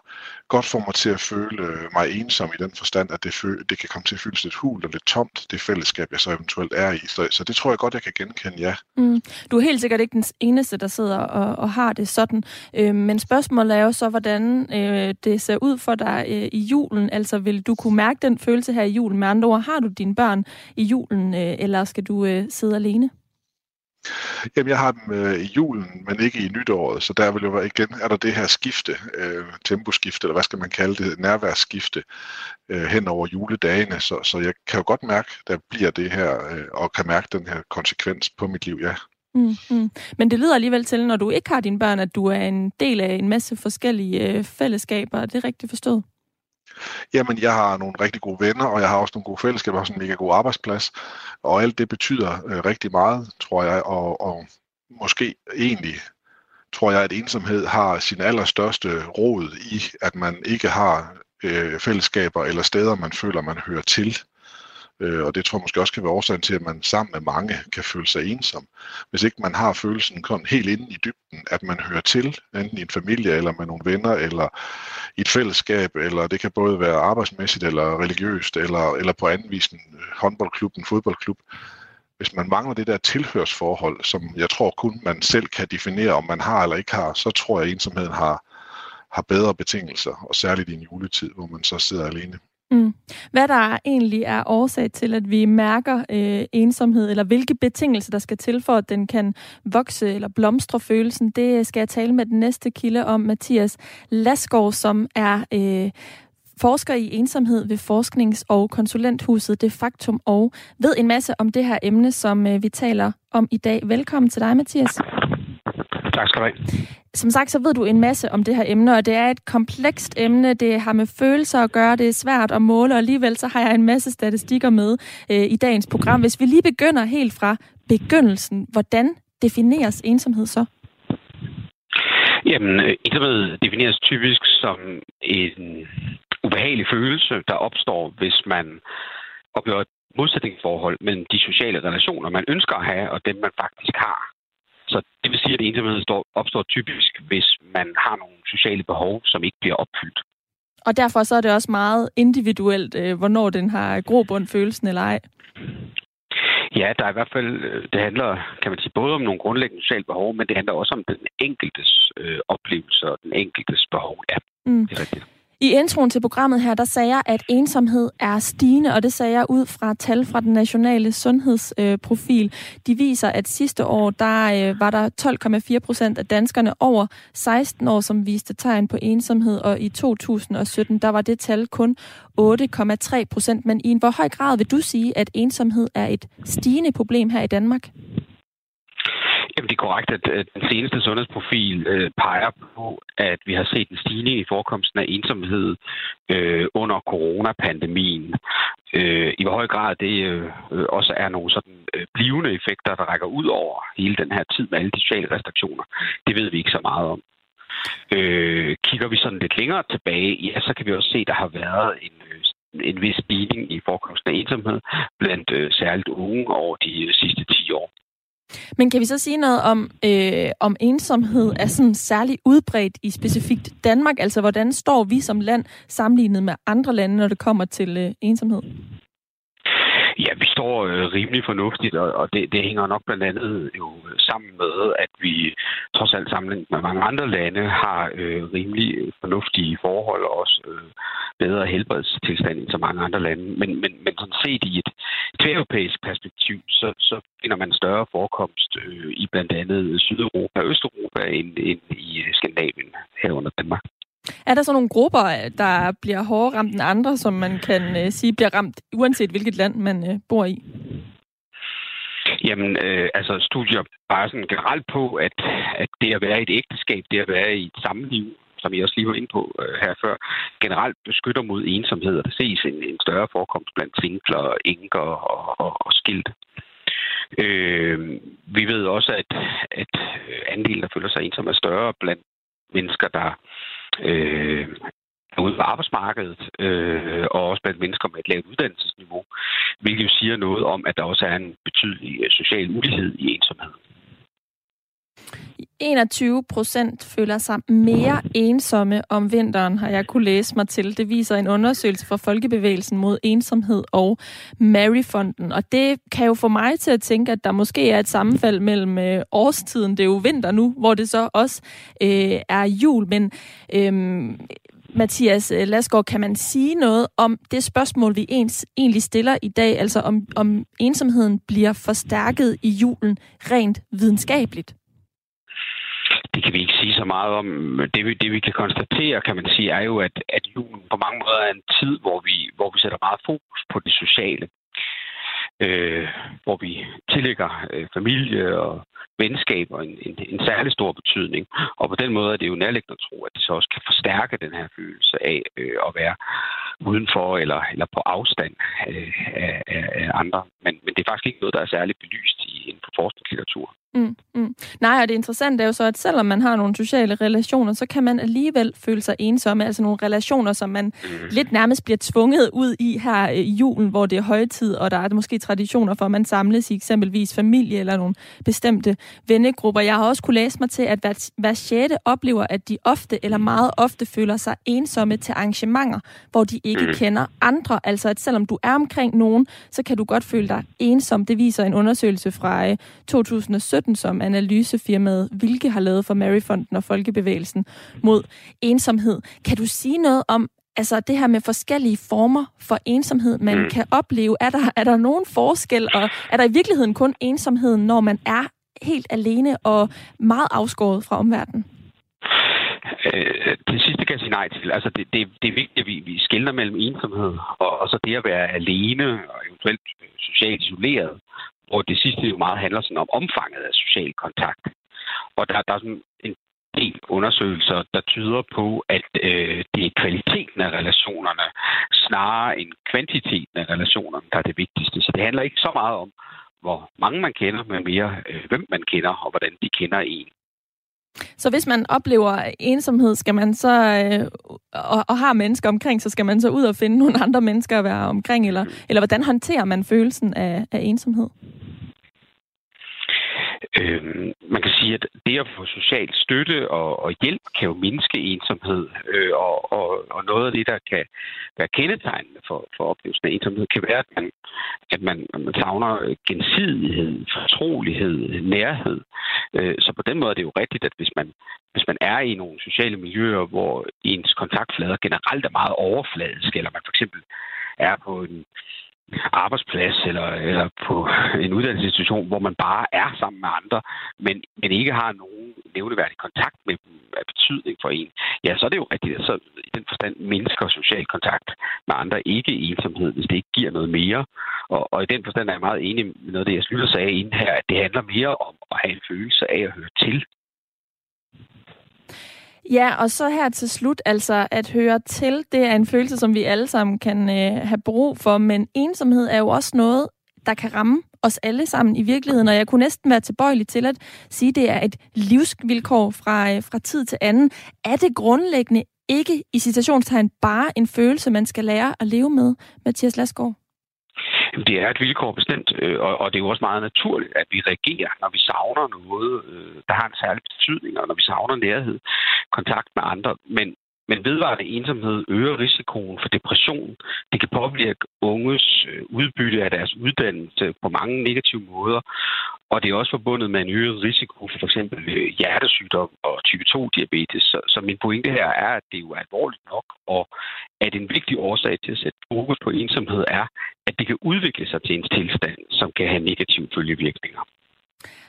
godt får mig til at føle øh, mig ensom i den forstand, at det, fø- det kan komme til at føles lidt hult og lidt tomt, det fællesskab, jeg så eventuelt er i. Så, så det tror jeg godt, jeg kan genkende, ja. Mm. Du er helt sikkert ikke den eneste, der sidder og, og har det sådan. Øh, men spørgsmålet er jo så, hvordan øh, det ser ud for dig øh, i julen. Altså, vil du kunne mærke den følelse her i julen? Med andre ord, har du dine børn i julen, øh, eller skal du øh, sidde alene? Jamen, jeg har dem øh, i julen, men ikke i nytåret, så der vil jo være igen, er der det her skifte, øh, temposkifte, eller hvad skal man kalde det, nærværsskifte øh, hen over juledagene, så, så jeg kan jo godt mærke, der bliver det her, øh, og kan mærke den her konsekvens på mit liv, ja. Mm-hmm. Men det lyder alligevel til, når du ikke har dine børn, at du er en del af en masse forskellige øh, fællesskaber. Er det rigtigt forstået? Jamen, jeg har nogle rigtig gode venner, og jeg har også nogle gode fællesskaber, og en mega god arbejdsplads, og alt det betyder øh, rigtig meget, tror jeg, og, og måske egentlig tror jeg, at ensomhed har sin allerstørste råd i, at man ikke har øh, fællesskaber eller steder, man føler, man hører til. Øh, og det tror jeg måske også kan være årsagen til, at man sammen med mange kan føle sig ensom. Hvis ikke man har følelsen kun helt inde i dybden, at man hører til, enten i en familie eller med nogle venner, eller i et fællesskab, eller det kan både være arbejdsmæssigt eller religiøst, eller, eller på anden vis en øh, håndboldklub, en fodboldklub. Hvis man mangler det der tilhørsforhold, som jeg tror kun man selv kan definere, om man har eller ikke har, så tror jeg, at ensomheden har, har bedre betingelser, og særligt i en juletid, hvor man så sidder alene. Mm. Hvad der egentlig er årsag til, at vi mærker øh, ensomhed, eller hvilke betingelser, der skal til for, at den kan vokse eller blomstre følelsen, det skal jeg tale med den næste kilde om, Mathias Lasgaard, som er øh, forsker i ensomhed ved forsknings- og konsulenthuset Det Faktum og ved en masse om det her emne, som øh, vi taler om i dag. Velkommen til dig, Mathias. Tak skal du have. Som sagt, så ved du en masse om det her emne, og det er et komplekst emne. Det har med følelser at gøre, det er svært at måle, og alligevel så har jeg en masse statistikker med øh, i dagens program. Hvis vi lige begynder helt fra begyndelsen, hvordan defineres ensomhed så? Jamen, ensomhed defineres typisk som en ubehagelig følelse, der opstår, hvis man oplever et modsætningsforhold mellem de sociale relationer, man ønsker at have, og dem, man faktisk har. Så det vil sige, at ensomhed opstår typisk, hvis man har nogle sociale behov, som ikke bliver opfyldt. Og derfor så er det også meget individuelt, øh, hvornår den har grobund følelsen eller ej. Ja, der er i hvert fald, øh, det handler, kan man sige, både om nogle grundlæggende sociale behov, men det handler også om den enkeltes øh, oplevelse og den enkeltes behov. Ja, mm. det er rigtigt. I introen til programmet her, der sagde jeg, at ensomhed er stigende, og det sagde jeg ud fra tal fra den nationale sundhedsprofil. De viser, at sidste år, der øh, var der 12,4 procent af danskerne over 16 år, som viste tegn på ensomhed, og i 2017, der var det tal kun 8,3 procent. Men i en hvor høj grad vil du sige, at ensomhed er et stigende problem her i Danmark? Jamen, det er korrekt, at, den seneste sundhedsprofil øh, peger på, at vi har set en stigning i forekomsten af ensomhed øh, under coronapandemien. Øh, I hvor høj grad det øh, øh, også er nogle sådan øh, blivende effekter, der rækker ud over hele den her tid med alle de sociale restriktioner, det ved vi ikke så meget om. Øh, kigger vi sådan lidt længere tilbage, ja, så kan vi også se, at der har været en øh, en vis stigning i forekomsten af ensomhed blandt øh, særligt unge over de øh, sidste 10 år. Men kan vi så sige noget om, øh, om ensomhed er sådan særlig udbredt i specifikt Danmark? Altså, hvordan står vi som land sammenlignet med andre lande, når det kommer til øh, ensomhed? Ja, vi står øh, rimelig fornuftigt, og, og det, det hænger nok blandt andet jo sammen med, at vi trods alt sammenlignet med mange andre lande har øh, rimelig fornuftige forhold og også øh, bedre helbredstilstand end så mange andre lande. Men, men, men sådan set i et europæisk perspektiv, så, så finder man større forekomst øh, i blandt andet Sydeuropa og Østeuropa end, end i Skandinavien herunder Danmark. Er der så nogle grupper, der bliver hårdere ramt end andre, som man kan øh, sige bliver ramt, uanset hvilket land man øh, bor i? Jamen, øh, altså studier bare sådan generelt på, at, at det at være i et ægteskab, det at være i et sammenliv, som jeg også lige var inde på øh, her før, generelt beskytter mod ensomhed, og der ses en, en større forekomst blandt singler, enker og, og, og skilte. Øh, vi ved også, at, at øh, andelen, der føler sig ensom, er større blandt mennesker, der øh, ude på arbejdsmarkedet, øh, og også blandt mennesker med et lavt uddannelsesniveau, hvilket jo siger noget om, at der også er en betydelig øh, social ulighed i ensomhed. 21 procent føler sig mere ensomme om vinteren, har jeg kunne læse mig til. Det viser en undersøgelse fra Folkebevægelsen mod ensomhed og Maryfonden. Og det kan jo få mig til at tænke, at der måske er et sammenfald mellem øh, årstiden. Det er jo vinter nu, hvor det så også øh, er jul. Men øhm, øh, Mathias Lasgaard, kan man sige noget om det spørgsmål, vi ens, egentlig stiller i dag, altså om, om ensomheden bliver forstærket i julen rent videnskabeligt? Det kan vi ikke sige så meget om. Det vi, det vi kan konstatere, kan man sige, er jo, at, at julen på mange måder er en tid, hvor vi, hvor vi sætter meget fokus på det sociale. Øh, hvor vi tillægger øh, familie og venskaber en, en, en særlig stor betydning. Og på den måde er det jo nærliggende at tro, at det så også kan forstærke den her følelse af øh, at være udenfor eller, eller på afstand øh, af, af, andre. Men, men det er faktisk ikke noget, der er særligt belyst i en forskningslitteratur. Mm, mm. Nej, og det interessante er jo så, at selvom man har nogle sociale relationer, så kan man alligevel føle sig ensomme. Altså nogle relationer, som man mm. lidt nærmest bliver tvunget ud i her i julen, hvor det er højtid, og der er måske traditioner for, at man samles i eksempelvis familie eller nogle bestemte vennegrupper. Jeg har også kunne læse mig til, at hver, hver sjette oplever, at de ofte eller meget ofte føler sig ensomme til arrangementer, hvor de ikke mm. kender andre. Altså at selvom du er omkring nogen, så kan du godt føle dig ensom. Det viser en undersøgelse fra 2017 2017, som analysefirmaet Hvilke har lavet for Maryfonden og Folkebevægelsen mod ensomhed. Kan du sige noget om, altså det her med forskellige former for ensomhed, man mm. kan opleve? Er der, er der nogen forskel, og er der i virkeligheden kun ensomheden, når man er helt alene og meget afskåret fra omverdenen? Øh, det sidste kan jeg sige nej til. Altså, det, det, det er vigtigt, at vi, vi skiller mellem ensomhed og, og så det at være alene og eventuelt øh, socialt isoleret, hvor det sidste jo meget handler sådan om omfanget af social kontakt. Og der, der er sådan en del undersøgelser, der tyder på, at øh, det er kvaliteten af relationerne, snarere end kvantiteten af relationerne, der er det vigtigste. Så det handler ikke så meget om, hvor mange man kender, men mere, øh, hvem man kender, og hvordan de kender en. Så hvis man oplever ensomhed, skal man så, øh, og, og har mennesker omkring, så skal man så ud og finde nogle andre mennesker at være omkring, eller, eller hvordan håndterer man følelsen af, af ensomhed? Øh, man kan sige, at det at få social støtte og, og hjælp kan jo mindske ensomhed, øh, og, og, og noget af det, der kan være kendetegnende for, for oplevelsen af ensomhed, kan være, at man, at man, at man savner gensidighed, fortrolighed, nærhed. Øh, så på den måde er det jo rigtigt, at hvis man, hvis man er i nogle sociale miljøer, hvor ens kontaktflader generelt er meget overfladiske, eller man for eksempel er på en arbejdsplads eller, eller på en uddannelsesinstitution, hvor man bare er sammen med andre, men, men ikke har nogen nævneværdig kontakt med dem af betydning for en, ja, så er det jo rigtigt, så i den forstand mennesker social kontakt med andre ikke ensomhed, hvis det ikke giver noget mere. Og, og i den forstand er jeg meget enig med noget af det, jeg slutter sagde inden her, at det handler mere om at have en følelse af at høre til Ja, og så her til slut, altså at høre til, det er en følelse, som vi alle sammen kan øh, have brug for, men ensomhed er jo også noget, der kan ramme os alle sammen i virkeligheden, og jeg kunne næsten være tilbøjelig til at sige, at det er et livsvilkår fra, øh, fra tid til anden. Er det grundlæggende ikke i citationstegn bare en følelse, man skal lære at leve med, Mathias Lasgaard? Det er et vilkår bestemt, øh, og det er jo også meget naturligt, at vi reagerer, når vi savner noget, øh, der har en særlig betydning, og når vi savner nærhed, kontakt med andre. Men, men vedvarende ensomhed øger risikoen for depression. Det kan påvirke unges øh, udbytte af deres uddannelse på mange negative måder. Og det er også forbundet med en øget risiko for f.eks. Øh, hjertesygdom og type 2-diabetes. Så, så min pointe her er, at det jo er alvorligt nok, og at en vigtig årsag til at sætte fokus på ensomhed er, at det kan udvikle sig til en tilstand, som kan have negative følgevirkninger.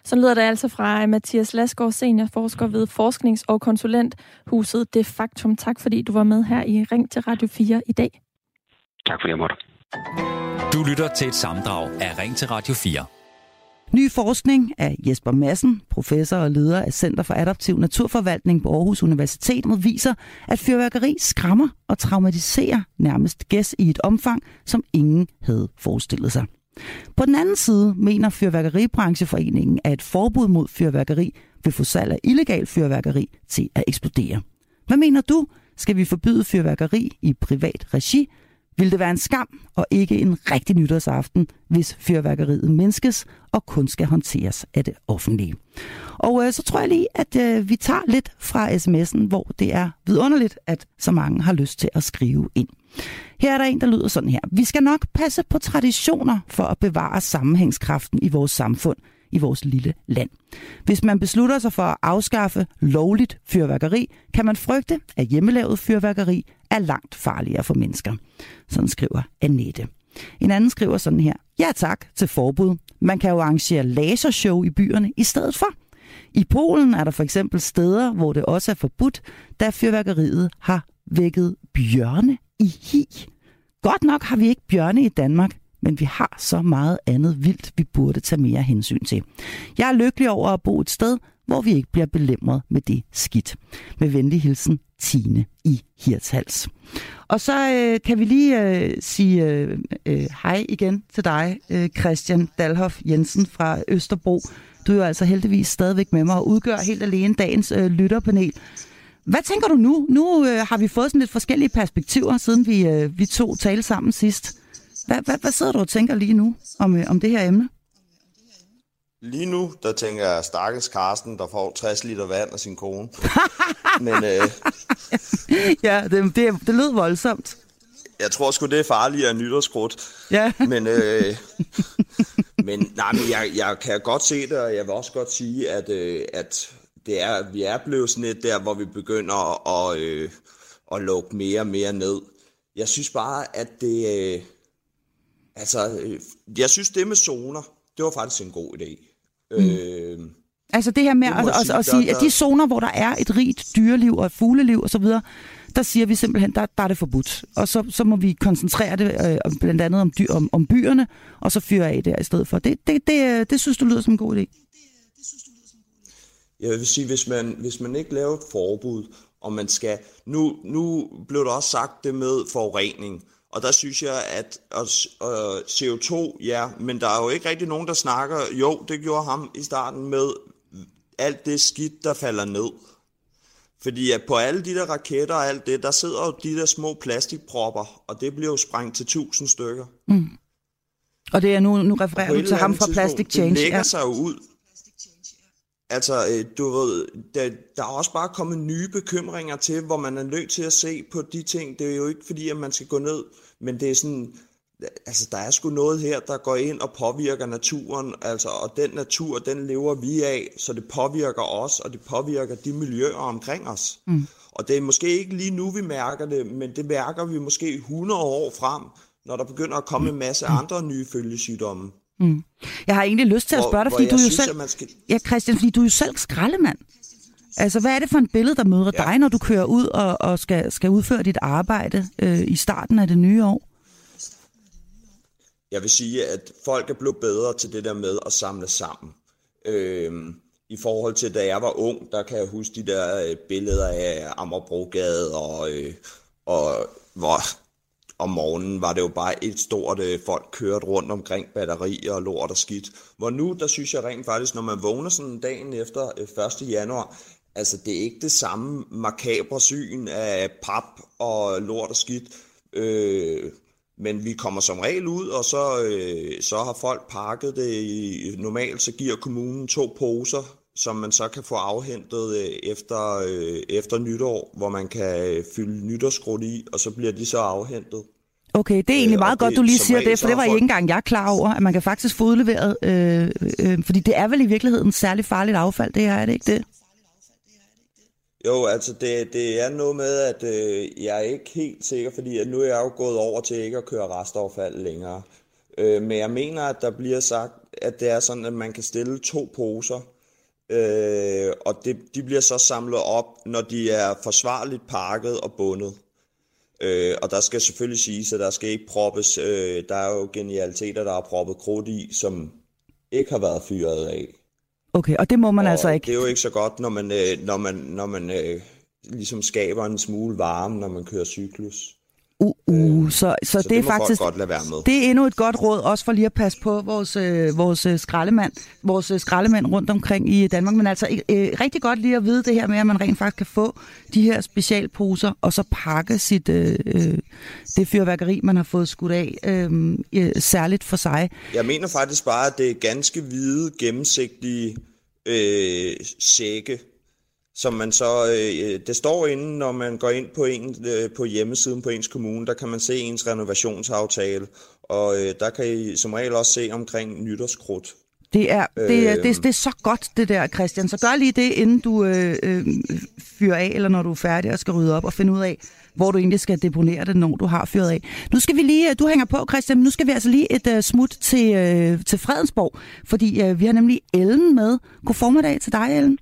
Så lyder det altså fra Mathias Lasgaard, seniorforsker ved Forsknings- og Konsulenthuset Det Faktum. Tak fordi du var med her i Ring til Radio 4 i dag. Tak fordi jeg måtte. Du lytter til et samdrag af Ring til Radio 4. Ny forskning af Jesper Madsen, professor og leder af Center for Adaptiv Naturforvaltning på Aarhus Universitet, viser, at fyrværkeri skræmmer og traumatiserer nærmest gæs i et omfang, som ingen havde forestillet sig. På den anden side mener Fyrværkeribrancheforeningen, at et forbud mod fyrværkeri vil få salg af illegal fyrværkeri til at eksplodere. Hvad mener du? Skal vi forbyde fyrværkeri i privat regi? Vil det være en skam og ikke en rigtig nytårsaften, hvis fyrværkeriet mindskes og kun skal håndteres af det offentlige? Og øh, så tror jeg lige, at øh, vi tager lidt fra sms'en, hvor det er vidunderligt, at så mange har lyst til at skrive ind. Her er der en, der lyder sådan her. Vi skal nok passe på traditioner for at bevare sammenhængskraften i vores samfund, i vores lille land. Hvis man beslutter sig for at afskaffe lovligt fyrværkeri, kan man frygte, at hjemmelavet fyrværkeri er langt farligere for mennesker. Sådan skriver Annette. En anden skriver sådan her. Ja tak til forbud. Man kan jo arrangere lasershow i byerne i stedet for. I Polen er der for eksempel steder, hvor det også er forbudt, da fyrværkeriet har vækket bjørne i hi. Godt nok har vi ikke bjørne i Danmark, men vi har så meget andet vildt, vi burde tage mere hensyn til. Jeg er lykkelig over at bo et sted, hvor vi ikke bliver belemret med det skidt. Med venlig hilsen, Tine i Hirtshals. Og så øh, kan vi lige øh, sige øh, øh, hej igen til dig, øh, Christian Dalhoff Jensen fra Østerbro. Du er jo altså heldigvis stadigvæk med mig og udgør helt alene dagens øh, lytterpanel. Hvad tænker du nu? Nu øh, har vi fået sådan lidt forskellige perspektiver, siden vi, øh, vi to talte sammen sidst. Hvad, hvad, hvad sidder du og tænker lige nu om, øh, om det her emne? Lige nu, der tænker jeg stakkels Karsten, der får 60 liter vand af sin kone. [laughs] Men øh, ja, det, det, det lød voldsomt. jeg tror sgu, det er farligere end nytårskrudt. Ja. Men, øh, [laughs] men, nej, men jeg, jeg kan godt se det, og jeg vil også godt sige, at, øh, at det er, vi er blevet sådan et der, hvor vi begynder at, øh, at lukke mere og mere ned. Jeg synes bare, at det... Øh, altså, øh, jeg synes, det med zoner, det var faktisk en god idé. Mm. Øh, Altså det her med Det at, sige, at sige, at de zoner, hvor der er et rigt dyreliv og et fugleliv osv., der siger vi simpelthen, der, der er det forbudt. Og så, så må vi koncentrere det øh, blandt andet om, dyr, om, om byerne, og så fyre af der i stedet for. Det, det, det, øh, det synes du lyder som en god idé. Jeg vil sige, hvis man, hvis man ikke laver et forbud, og man skal... Nu, nu blev der også sagt det med forurening, og der synes jeg, at og, og CO2, ja, men der er jo ikke rigtig nogen, der snakker... Jo, det gjorde ham i starten med alt det skidt, der falder ned. Fordi at på alle de der raketter og alt det, der sidder jo de der små plastikpropper, og det bliver jo sprængt til tusind stykker. Mm. Og det er nu, nu refererer du til ham fra Plastic Change. Det lægger ja. sig jo ud. Altså, øh, du ved, der, der er også bare kommet nye bekymringer til, hvor man er nødt til at se på de ting. Det er jo ikke fordi, at man skal gå ned, men det er sådan, altså der er sgu noget her, der går ind og påvirker naturen, altså, og den natur, den lever vi af, så det påvirker os, og det påvirker de miljøer omkring os. Mm. Og det er måske ikke lige nu, vi mærker det, men det mærker vi måske 100 år frem, når der begynder at komme en masse andre nye følgesygdomme. Mm. Jeg har egentlig lyst til at Hvor- spørge dig, hvor fordi jeg du jo synes, selv... skal- Ja, Christian, fordi du er jo selv skraldemand. Altså, hvad er det for en billede, der møder ja. dig, når du kører ud og, og skal, skal udføre dit arbejde øh, i starten af det nye år? Jeg vil sige, at folk er blevet bedre til det der med at samle sammen. Øhm, I forhold til, da jeg var ung, der kan jeg huske de der øh, billeder af Amagerbrogade, og, øh, og hvor om morgenen var det jo bare et stort, øh, folk kørte rundt omkring batterier og lort og skidt. Hvor nu, der synes jeg rent faktisk, når man vågner sådan dagen efter øh, 1. januar, altså det er ikke det samme makabre syn af pap og lort og skidt. Øh, men vi kommer som regel ud, og så, øh, så har folk pakket det i, normalt så giver kommunen to poser, som man så kan få afhentet øh, efter, øh, efter nytår, hvor man kan øh, fylde nytårskrudt i, og så bliver de så afhentet. Okay, det er egentlig Øh, meget godt, det- du lige siger det, for det var ikke folk- engang jeg klar over, at man kan faktisk få udleveret, øh, øh, fordi det er vel i virkeligheden særligt farligt affald, det her, er det ikke det? Jo, altså det, det er noget med, at øh, jeg er ikke helt sikker, fordi at nu er jeg jo gået over til ikke at køre restaffald længere. Øh, men jeg mener, at der bliver sagt, at det er sådan, at man kan stille to poser, øh, og det, de bliver så samlet op, når de er forsvarligt pakket og bundet. Øh, og der skal selvfølgelig siges, at der skal ikke proppes, øh, der er jo genialiteter, der er proppet krudt i, som ikke har været fyret af. Okay, og det må man Og altså ikke. Det er jo ikke så godt, når man, øh, når man, når man øh, ligesom skaber en smule varme, når man kører cyklus. Uh, uh, så, så, så det, det er faktisk godt lade være med. det er endnu et godt råd, også for lige at passe på vores, øh, vores øh, skraldemand, vores øh, skraldemænd rundt omkring i Danmark. Men altså øh, rigtig godt lige at vide det her med, at man rent faktisk kan få de her specialposer, og så pakke sit øh, øh, det fyrværkeri, man har fået skudt af, øh, øh, særligt for sig. Jeg mener faktisk bare, at det er ganske hvide, gennemsigtige øh, sække, som man så, øh, det står inde, når man går ind på, en, øh, på hjemmesiden på ens kommune, der kan man se ens renovationsaftale, og øh, der kan I som regel også se omkring nytårskrudt. Det er, det, er, det, er, Øhm. det er så godt, det der, Christian. Så gør lige det, inden du øh, øh, fyrer af, eller når du er færdig og skal rydde op og finde ud af, hvor du egentlig skal deponere det, når du har fyret af. Nu skal vi lige, du hænger på, Christian, men nu skal vi altså lige et uh, smut til, uh, til Fredensborg, fordi uh, vi har nemlig Ellen med. God formiddag til dig, Ellen.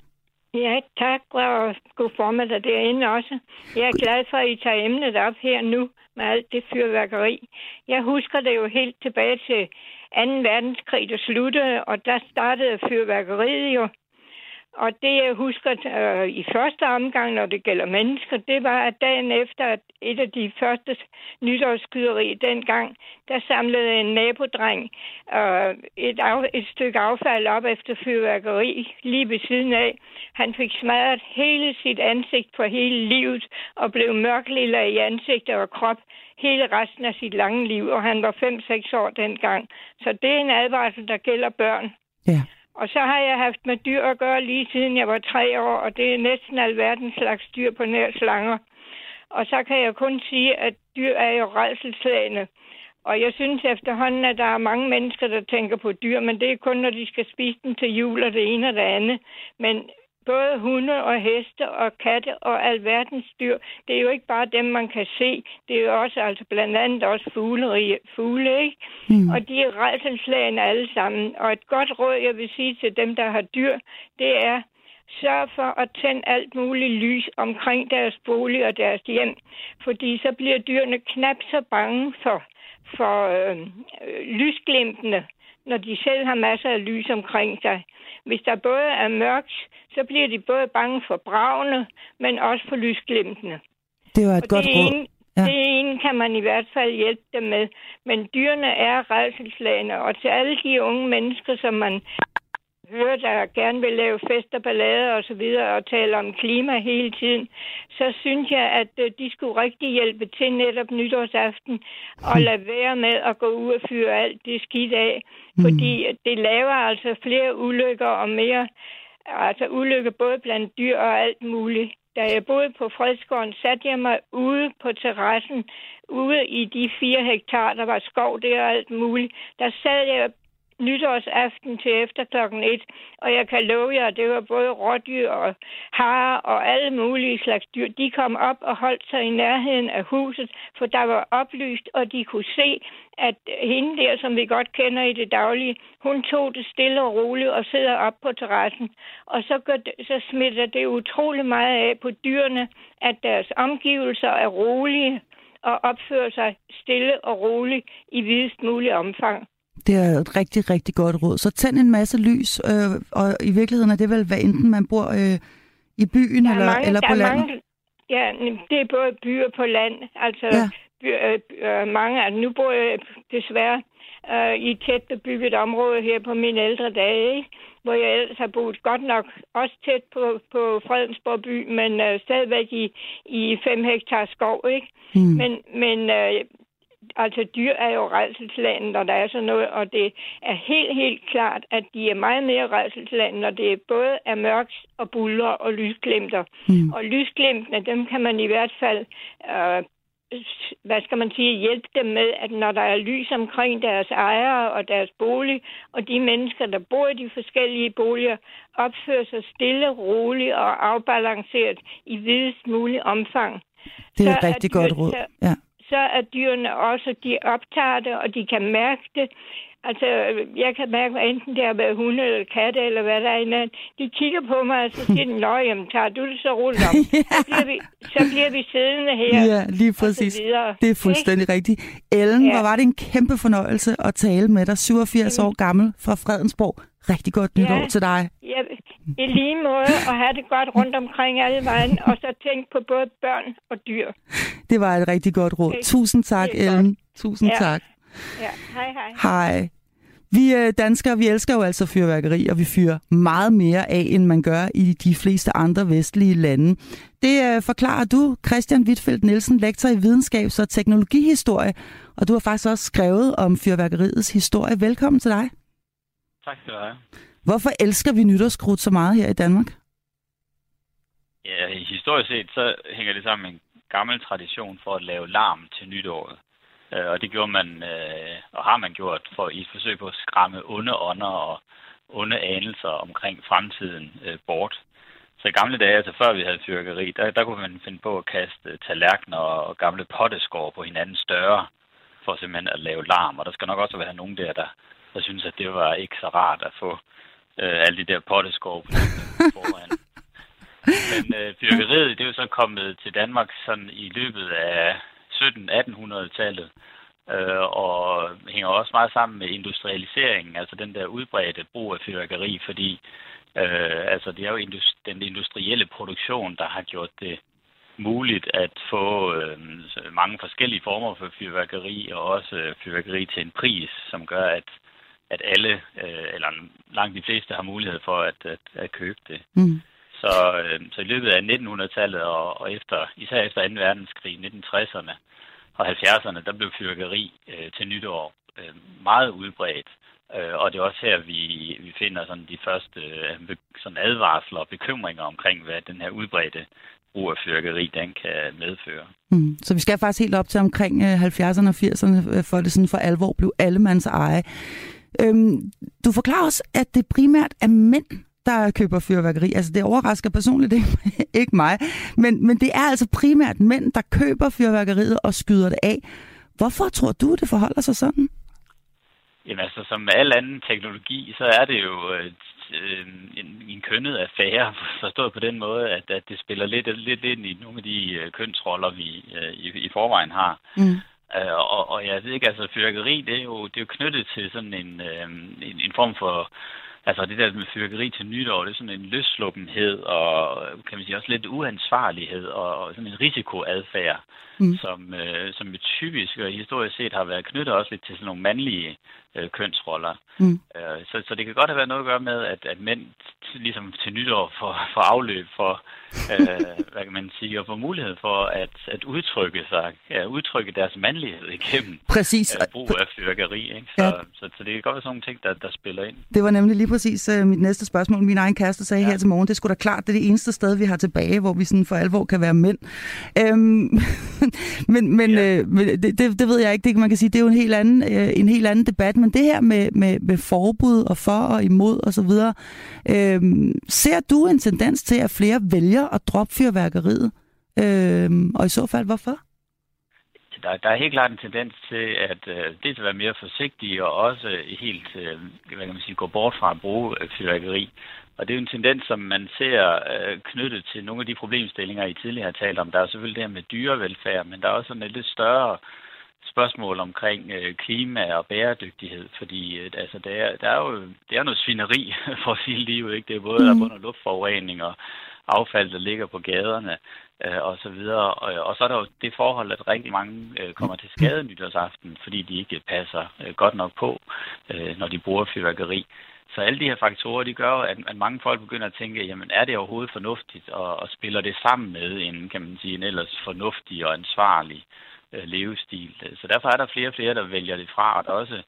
Ja, tak, og god formiddag derinde også. Jeg er glad for, at I tager emnet op her nu med alt det fyrværkeri. Jeg husker det jo helt tilbage til 2. verdenskrig, der sluttede, og der startede fyrværkeriet jo. Og det, jeg husker øh, i første omgang, når det gælder mennesker, det var, at dagen efter at et af de første nytårsskyderier dengang, der samlede en nabodreng øh, et, af, et stykke affald op efter fyrværkeri lige ved siden af. Han fik smadret hele sit ansigt for hele livet og blev mørklilla i ansigtet og krop hele resten af sit lange liv, og han var 5-6 år dengang. Så det er en advarsel, der gælder børn. Ja. Og så har jeg haft med dyr at gøre lige siden jeg var tre år, og det er næsten alverdens slags dyr på nær slanger. Og så kan jeg kun sige, at dyr er jo redselslagende. Og jeg synes efterhånden, at der er mange mennesker, der tænker på dyr, men det er kun, når de skal spise dem til jul og det ene og det andet. Men både hunde og heste og katte og alverdens dyr. Det er jo ikke bare dem, man kan se. Det er jo også altså blandt andet også fugle, fugle ikke? Mm. Og de er redselslagene alle sammen. Og et godt råd, jeg vil sige til dem, der har dyr, det er, sørg for at tænde alt muligt lys omkring deres bolig og deres hjem. Fordi så bliver dyrene knap så bange for, for øh, lysglimtene, når de selv har masser af lys omkring sig. Hvis der både er mørkt, så bliver de både bange for bravne, men også for lysglimtene. Det var et og godt det råd. ja. Det ene kan man i hvert fald hjælpe dem med. Men dyrene er redselslagende, og til alle de unge mennesker, som man hører, der gerne vil lave fester, ballader og så videre, og tale om klima hele tiden, så synes jeg, at øh, de skulle rigtig hjælpe til netop nytårsaften og lade være med at gå ud og fyre alt det skidt af. Fordi det laver altså flere ulykker og mere, altså ulykker både blandt dyr og alt muligt. Da jeg boede på Fredsgården, satte jeg mig ude på terrassen, ude i de fire hektar, der var skov der og alt muligt. Der sad jeg nytårsaften til efter klokken et, og jeg kan love jer, det var både rådyr og harer og alle mulige slags dyr. De kom op og holdt sig i nærheden af huset, for der var oplyst, og de kunne se, at hende der, som vi godt kender i det daglige, hun tog det stille og roligt og sidder op på terrassen. Og så, gør det, så smitter det utrolig meget af på dyrene, at deres omgivelser er rolige og opfører sig stille og roligt i videst mulig omfang. Det er et rigtig, rigtig godt råd. Så tænd en masse lys, øh, og i virkeligheden er det vel, hvad enten man bor øh, i byen eller, mange, eller på landet? Mange, ja, det er både byer på land. Altså, ja. by, øh, øh, mange, altså, nu bor jeg desværre øh, i et tæt bebygget område her på mine ældre dage, ikke? hvor jeg ellers har boet godt nok også tæt på, på Fredensborg by, men øh, stadigvæk i, i fem hektar skov. Ikke? Mm. Men, men øh, altså dyr er jo redselslande, når der er sådan noget, og det er helt, helt klart, at de er meget mere redselslande, når det både er mørkt og buller og lysglimter. Mm. Og lysglimtene, dem kan man i hvert fald øh, hvad skal man sige, hjælpe dem med, at når der er lys omkring deres ejere og deres bolig, og de mennesker, der bor i de forskellige boliger, opfører sig stille, roligt og afbalanceret i videst mulig omfang. Det er et rigtig godt råd. Ja så er dyrene også, de optager det, og de kan mærke det. Altså, jeg kan mærke, at enten det har været hunde eller katte, eller hvad der er inde. De kigger på mig, og så siger de, Nå, jamen, tager du det så roligt om? [laughs] så, bliver vi, så bliver vi siddende her. Ja, lige præcis. Det er fuldstændig ikke? rigtigt. Ellen, ja. hvor var det en kæmpe fornøjelse at tale med dig, 87 år gammel fra Fredensborg. Rigtig godt nytår ja, til dig. Ja, i lige måde, og have det godt rundt omkring alle vejen, og så tænk på både børn og dyr. Det var et rigtig godt råd. Okay. Tusind tak, Ellen. Godt. Tusind ja. tak. Ja, hej hej. Hej. Vi øh, danskere, vi elsker jo altså fyrværkeri, og vi fyrer meget mere af, end man gør i de fleste andre vestlige lande. Det øh, forklarer du, Christian Wittfeldt Nielsen, lektor i videnskabs- og teknologihistorie, og du har faktisk også skrevet om fyrværkeriets historie. Velkommen til dig. Tak skal du have. Hvorfor elsker vi nytårskrudt så meget her i Danmark? Ja, historisk set så hænger det sammen med en gammel tradition for at lave larm til nytåret. Øh, og det gjorde man, øh, og har man gjort, for i et forsøg på at skræmme onde ånder og onde anelser omkring fremtiden øh, bort. Så i gamle dage, altså før vi havde fyrkeri, der, der kunne man finde på at kaste tallerkener og gamle potteskår på hinanden større, for simpelthen at lave larm. Og der skal nok også være nogen der, der, der synes, at det var ikke så rart at få øh, alle de der potteskår på foran. [laughs] Men øh, fyrkeriet, det er jo så kommet til Danmark sådan i løbet af 17-1800-tallet, øh, og hænger også meget sammen med industrialiseringen, altså den der udbredte brug af fyrværkeri, fordi øh, altså det er jo industri- den industrielle produktion, der har gjort det muligt at få øh, mange forskellige former for fyrværkeri, og også fyrværkeri til en pris, som gør, at at alle, øh, eller langt de fleste, har mulighed for at, at, at købe det. Mm. Så, øh, så i løbet af 1900-tallet og, og efter, især efter 2. verdenskrig, 1960'erne og 70'erne, der blev fyrkeri øh, til nytår øh, meget udbredt. Øh, og det er også her, vi, vi finder sådan de første øh, sådan advarsler og bekymringer omkring, hvad den her udbredte brug af fyrkeri, den kan medføre. Mm. Så vi skal faktisk helt op til omkring 70'erne og 80'erne, øh, for det sådan for alvor blev allemands eje. Øhm, du forklarer også, at det primært er mænd, der køber fyrværkeri. Altså, det overrasker personligt ikke, [laughs] ikke mig. Men, men det er altså primært mænd, der køber fyrværkeriet og skyder det af. Hvorfor tror du, det forholder sig sådan? Jamen altså, som med al anden teknologi, så er det jo øh, en, en kønnet affære, [laughs] forstået på den måde, at, at det spiller lidt, lidt ind i nogle af de øh, kønsroller, vi øh, i, i forvejen har. Mm. Uh, og, og jeg ved ikke, altså fyrkeri, det er jo, det er jo knyttet til sådan en, øh, en, en form for Altså det der med fyrkeri til nytår, det er sådan en løsluppenhed og kan man sige også lidt uansvarlighed og, og sådan en risikoadfærd, mm. som, øh, som jo typisk og historisk set har været knyttet også lidt til sådan nogle mandlige øh, kønsroller. Mm. Øh, så, så det kan godt have været noget at gøre med, at, at mænd ligesom til nytår får, får afløb for, øh, [laughs] hvad kan man sige, og får mulighed for at, at udtrykke sig, ja, udtrykke deres mandlighed igennem præcis. Øh, brug af fyrkeri. Ikke? Så, ja. så, så, så det kan godt være sådan nogle ting, der, der spiller ind. Det var nemlig lige præcis uh, mit næste spørgsmål. Min egen kæreste sagde ja. her til morgen, det skulle da klart, det er det eneste sted, vi har tilbage, hvor vi sådan for alvor kan være mænd. Øhm, [laughs] men men, ja. øh, men det, det, det ved jeg ikke. Det, man kan sige, det er jo en helt anden, øh, en helt anden debat, men det her med, med, med forbud og for og imod osv., øh, ser du en tendens til, at flere vælger at droppe fyrværkeriet? Øhm, og i så fald, hvorfor? Der, der er helt klart en tendens til, at øh, det at være mere forsigtig og også helt øh, hvad kan man sige, gå bort fra at bruge øh, fyrværkeri. Og det er jo en tendens, som man ser øh, knyttet til nogle af de problemstillinger, I tidligere har talt om. Der er selvfølgelig det her med dyrevelfærd, men der er også sådan et lidt større spørgsmål omkring øh, klima og bæredygtighed, fordi øh, altså, der, er, der er jo det er noget svineri [laughs] for at sige livet, ikke? Det er både, mm. der er både luftforurening og affald, der ligger på gaderne øh, og så videre. Og, og så er der jo det forhold, at rigtig mange øh, kommer til skade nytårsaften, fordi de ikke passer øh, godt nok på, øh, når de bruger fyrværkeri. Så alle de her faktorer, de gør at, at mange folk begynder at tænke, jamen er det overhovedet fornuftigt, og, og spiller det sammen med en, kan man sige, en ellers fornuftig og ansvarlig øh, levestil. Så derfor er der flere og flere, der vælger det fra, og der er også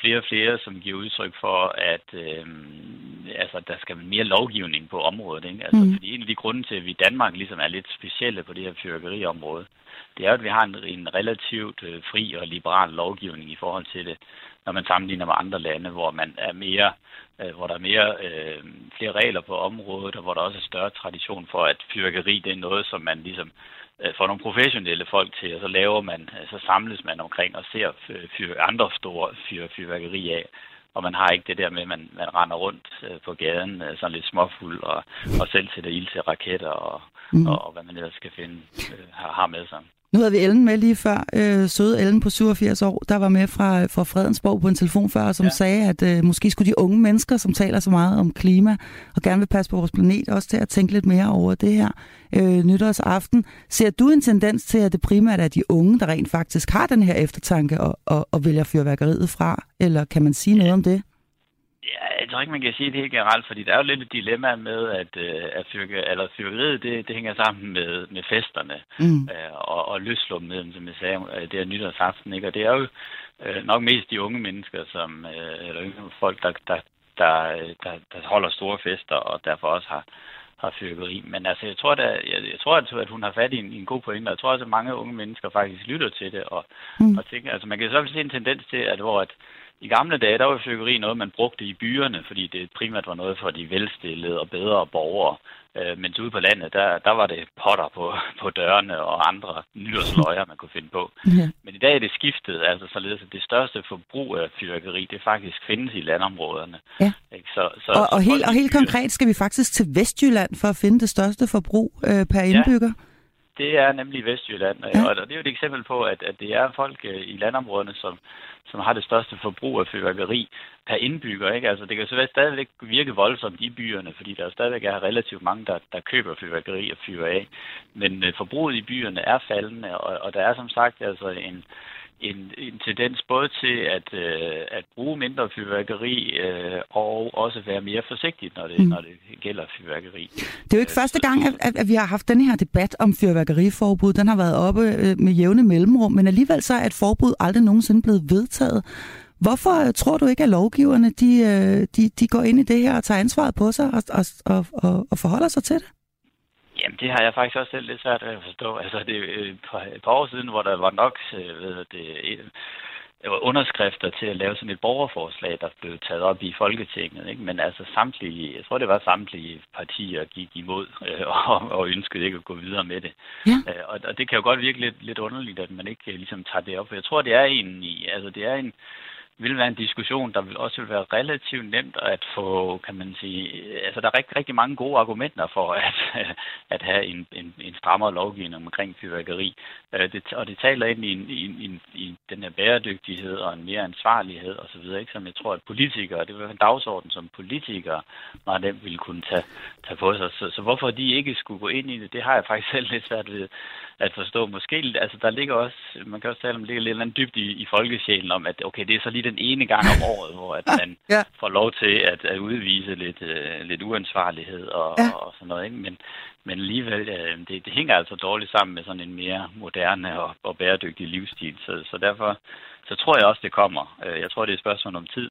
flere og flere, som giver udtryk for, at øh, altså, der skal mere lovgivning på området. Ikke? Altså, mm. Fordi en af de grunde til, at vi i Danmark ligesom er lidt specielle på det her fyrværkeriområde, det er at vi har en, en relativt øh, fri og liberal lovgivning i forhold til det, når man sammenligner med andre lande, hvor man er mere øh, hvor der er mere, øh, flere regler på området, og hvor der også er større tradition for, at fyrværkeri det er noget, som man ligesom øh, får nogle professionelle folk til, og så laver man, øh, så samles man omkring og ser fyr, andre store fyr, fyrværkeri af. Og man har ikke det der med, at man, man render rundt øh, på gaden øh, sådan lidt småfuld og, og selv sætter ild til raketter og, mm. og, og hvad man ellers skal finde, øh, har, har med sig. Nu havde vi Ellen med lige før. Øh, søde Ellen på 87 år, der var med fra, fra Fredensborg på en telefon før, som ja. sagde, at øh, måske skulle de unge mennesker, som taler så meget om klima og gerne vil passe på vores planet, også til at tænke lidt mere over det her øh, nytårsaften. Ser du en tendens til, at det primært er de unge, der rent faktisk har den her eftertanke og, og, og vælger fyrværkeriet fra? Eller kan man sige noget om det? Ja, jeg tror ikke, man kan sige det helt generelt, fordi der er jo lidt et dilemma med, at, øh, at fyrke, eller fyrkeriet, det, det hænger sammen med, med festerne mm. øh, og, og løslumheden, som jeg sagde, øh, det er nytårsaften, ikke? Og det er jo øh, nok mest de unge mennesker, som, øh, eller unge folk, der, der, der, der, der holder store fester, og derfor også har, har fyrkeri. Men altså, jeg tror, der, jeg, jeg tror at hun har fat i en, en god pointe, og jeg tror også, at mange unge mennesker faktisk lytter til det, og, mm. og tænker, altså man kan så se en tendens til, at hvor at, i gamle dage, der var fyrkeri noget, man brugte i byerne, fordi det primært var noget for de velstillede og bedre borgere. Øh, mens ude på landet, der, der var det potter på, på dørene og andre nyårsløjer, man kunne finde på. [laughs] Ja. Men i dag er det skiftet, altså således, at det største forbrug af fyrkeri, det faktisk findes i landområderne. Ja. Ikke? Så, så, og, og, helt, og helt konkret skal vi faktisk til Vestjylland for at finde det største forbrug øh, per indbygger? Ja. Det er nemlig Vestjylland, ja. og det er jo et eksempel på, at, at det er folk øh, i landområderne, som, som har det største forbrug af fyrværkeri per indbygger. Ikke? Altså, det kan så stadigvæk virke voldsomt i byerne, fordi der stadigvæk er relativt mange, der, der køber fyrværkeri og fyrer af. Men øh, forbruget i byerne er faldende, og, og der er som sagt altså en, en, en tendens både til at, øh, at bruge mindre fyrværkeri øh, og også være mere forsigtig, når det, mm. når det gælder fyrværkeri. Det er jo ikke første gang, at, at vi har haft den her debat om fyrværkeriforbud. Den har været oppe øh, med jævne mellemrum, men alligevel så er et forbud aldrig nogensinde blevet vedtaget. Hvorfor øh, tror du ikke, at lovgiverne de, øh, de, de går ind i det her og tager ansvaret på sig og, og, og, og forholder sig til det? Jamen, det har jeg faktisk også selv lidt svært ved at forstå. Altså, det er et par, et par år siden, hvor der var nok øh, ved det, underskrifter til at lave sådan et borgerforslag, der blev taget op i Folketinget. Ikke? Men altså samtlige, jeg tror det var samtlige partier gik imod øh, [laughs] og, og ønskede ikke at gå videre med det. Ja. Øh, og, og det kan jo godt virke lidt, lidt underligt, at man ikke øh, ligesom tager det op. For jeg tror, det er en, altså det er en, vil være en diskussion, der vil også vil være relativt nemt at få, kan man sige, altså der er rigtig, rigtig mange gode argumenter for at, [laughs] at have en, en, en strammere lovgivning omkring fyrværkeri. Øh, det, og det taler ind i, en, i, i, i den her bæredygtighed og en mere ansvarlighed osv., ikke? som jeg tror, at politikere, det vil være en dagsorden, som politikere meget nemt ville kunne tage, tage på sig. Så, så hvorfor de ikke skulle gå ind i det, det har jeg faktisk selv lidt svært ved at forstå. Måske, altså der ligger også, man kan også tale om, det ligger lidt andet dybt i, i folkesjælen om, at okay, det er så lige den ene gang om året, hvor at man ja. får lov til at, at udvise lidt, uh, lidt uansvarlighed og, Ja. og sådan noget. Ikke? Men, men alligevel, uh, det, det hænger altså dårligt sammen med sådan en mere moderne og, og bæredygtig livsstil. Så, så derfor så tror jeg også, det kommer. Uh, Jeg tror, det er et spørgsmål om tid.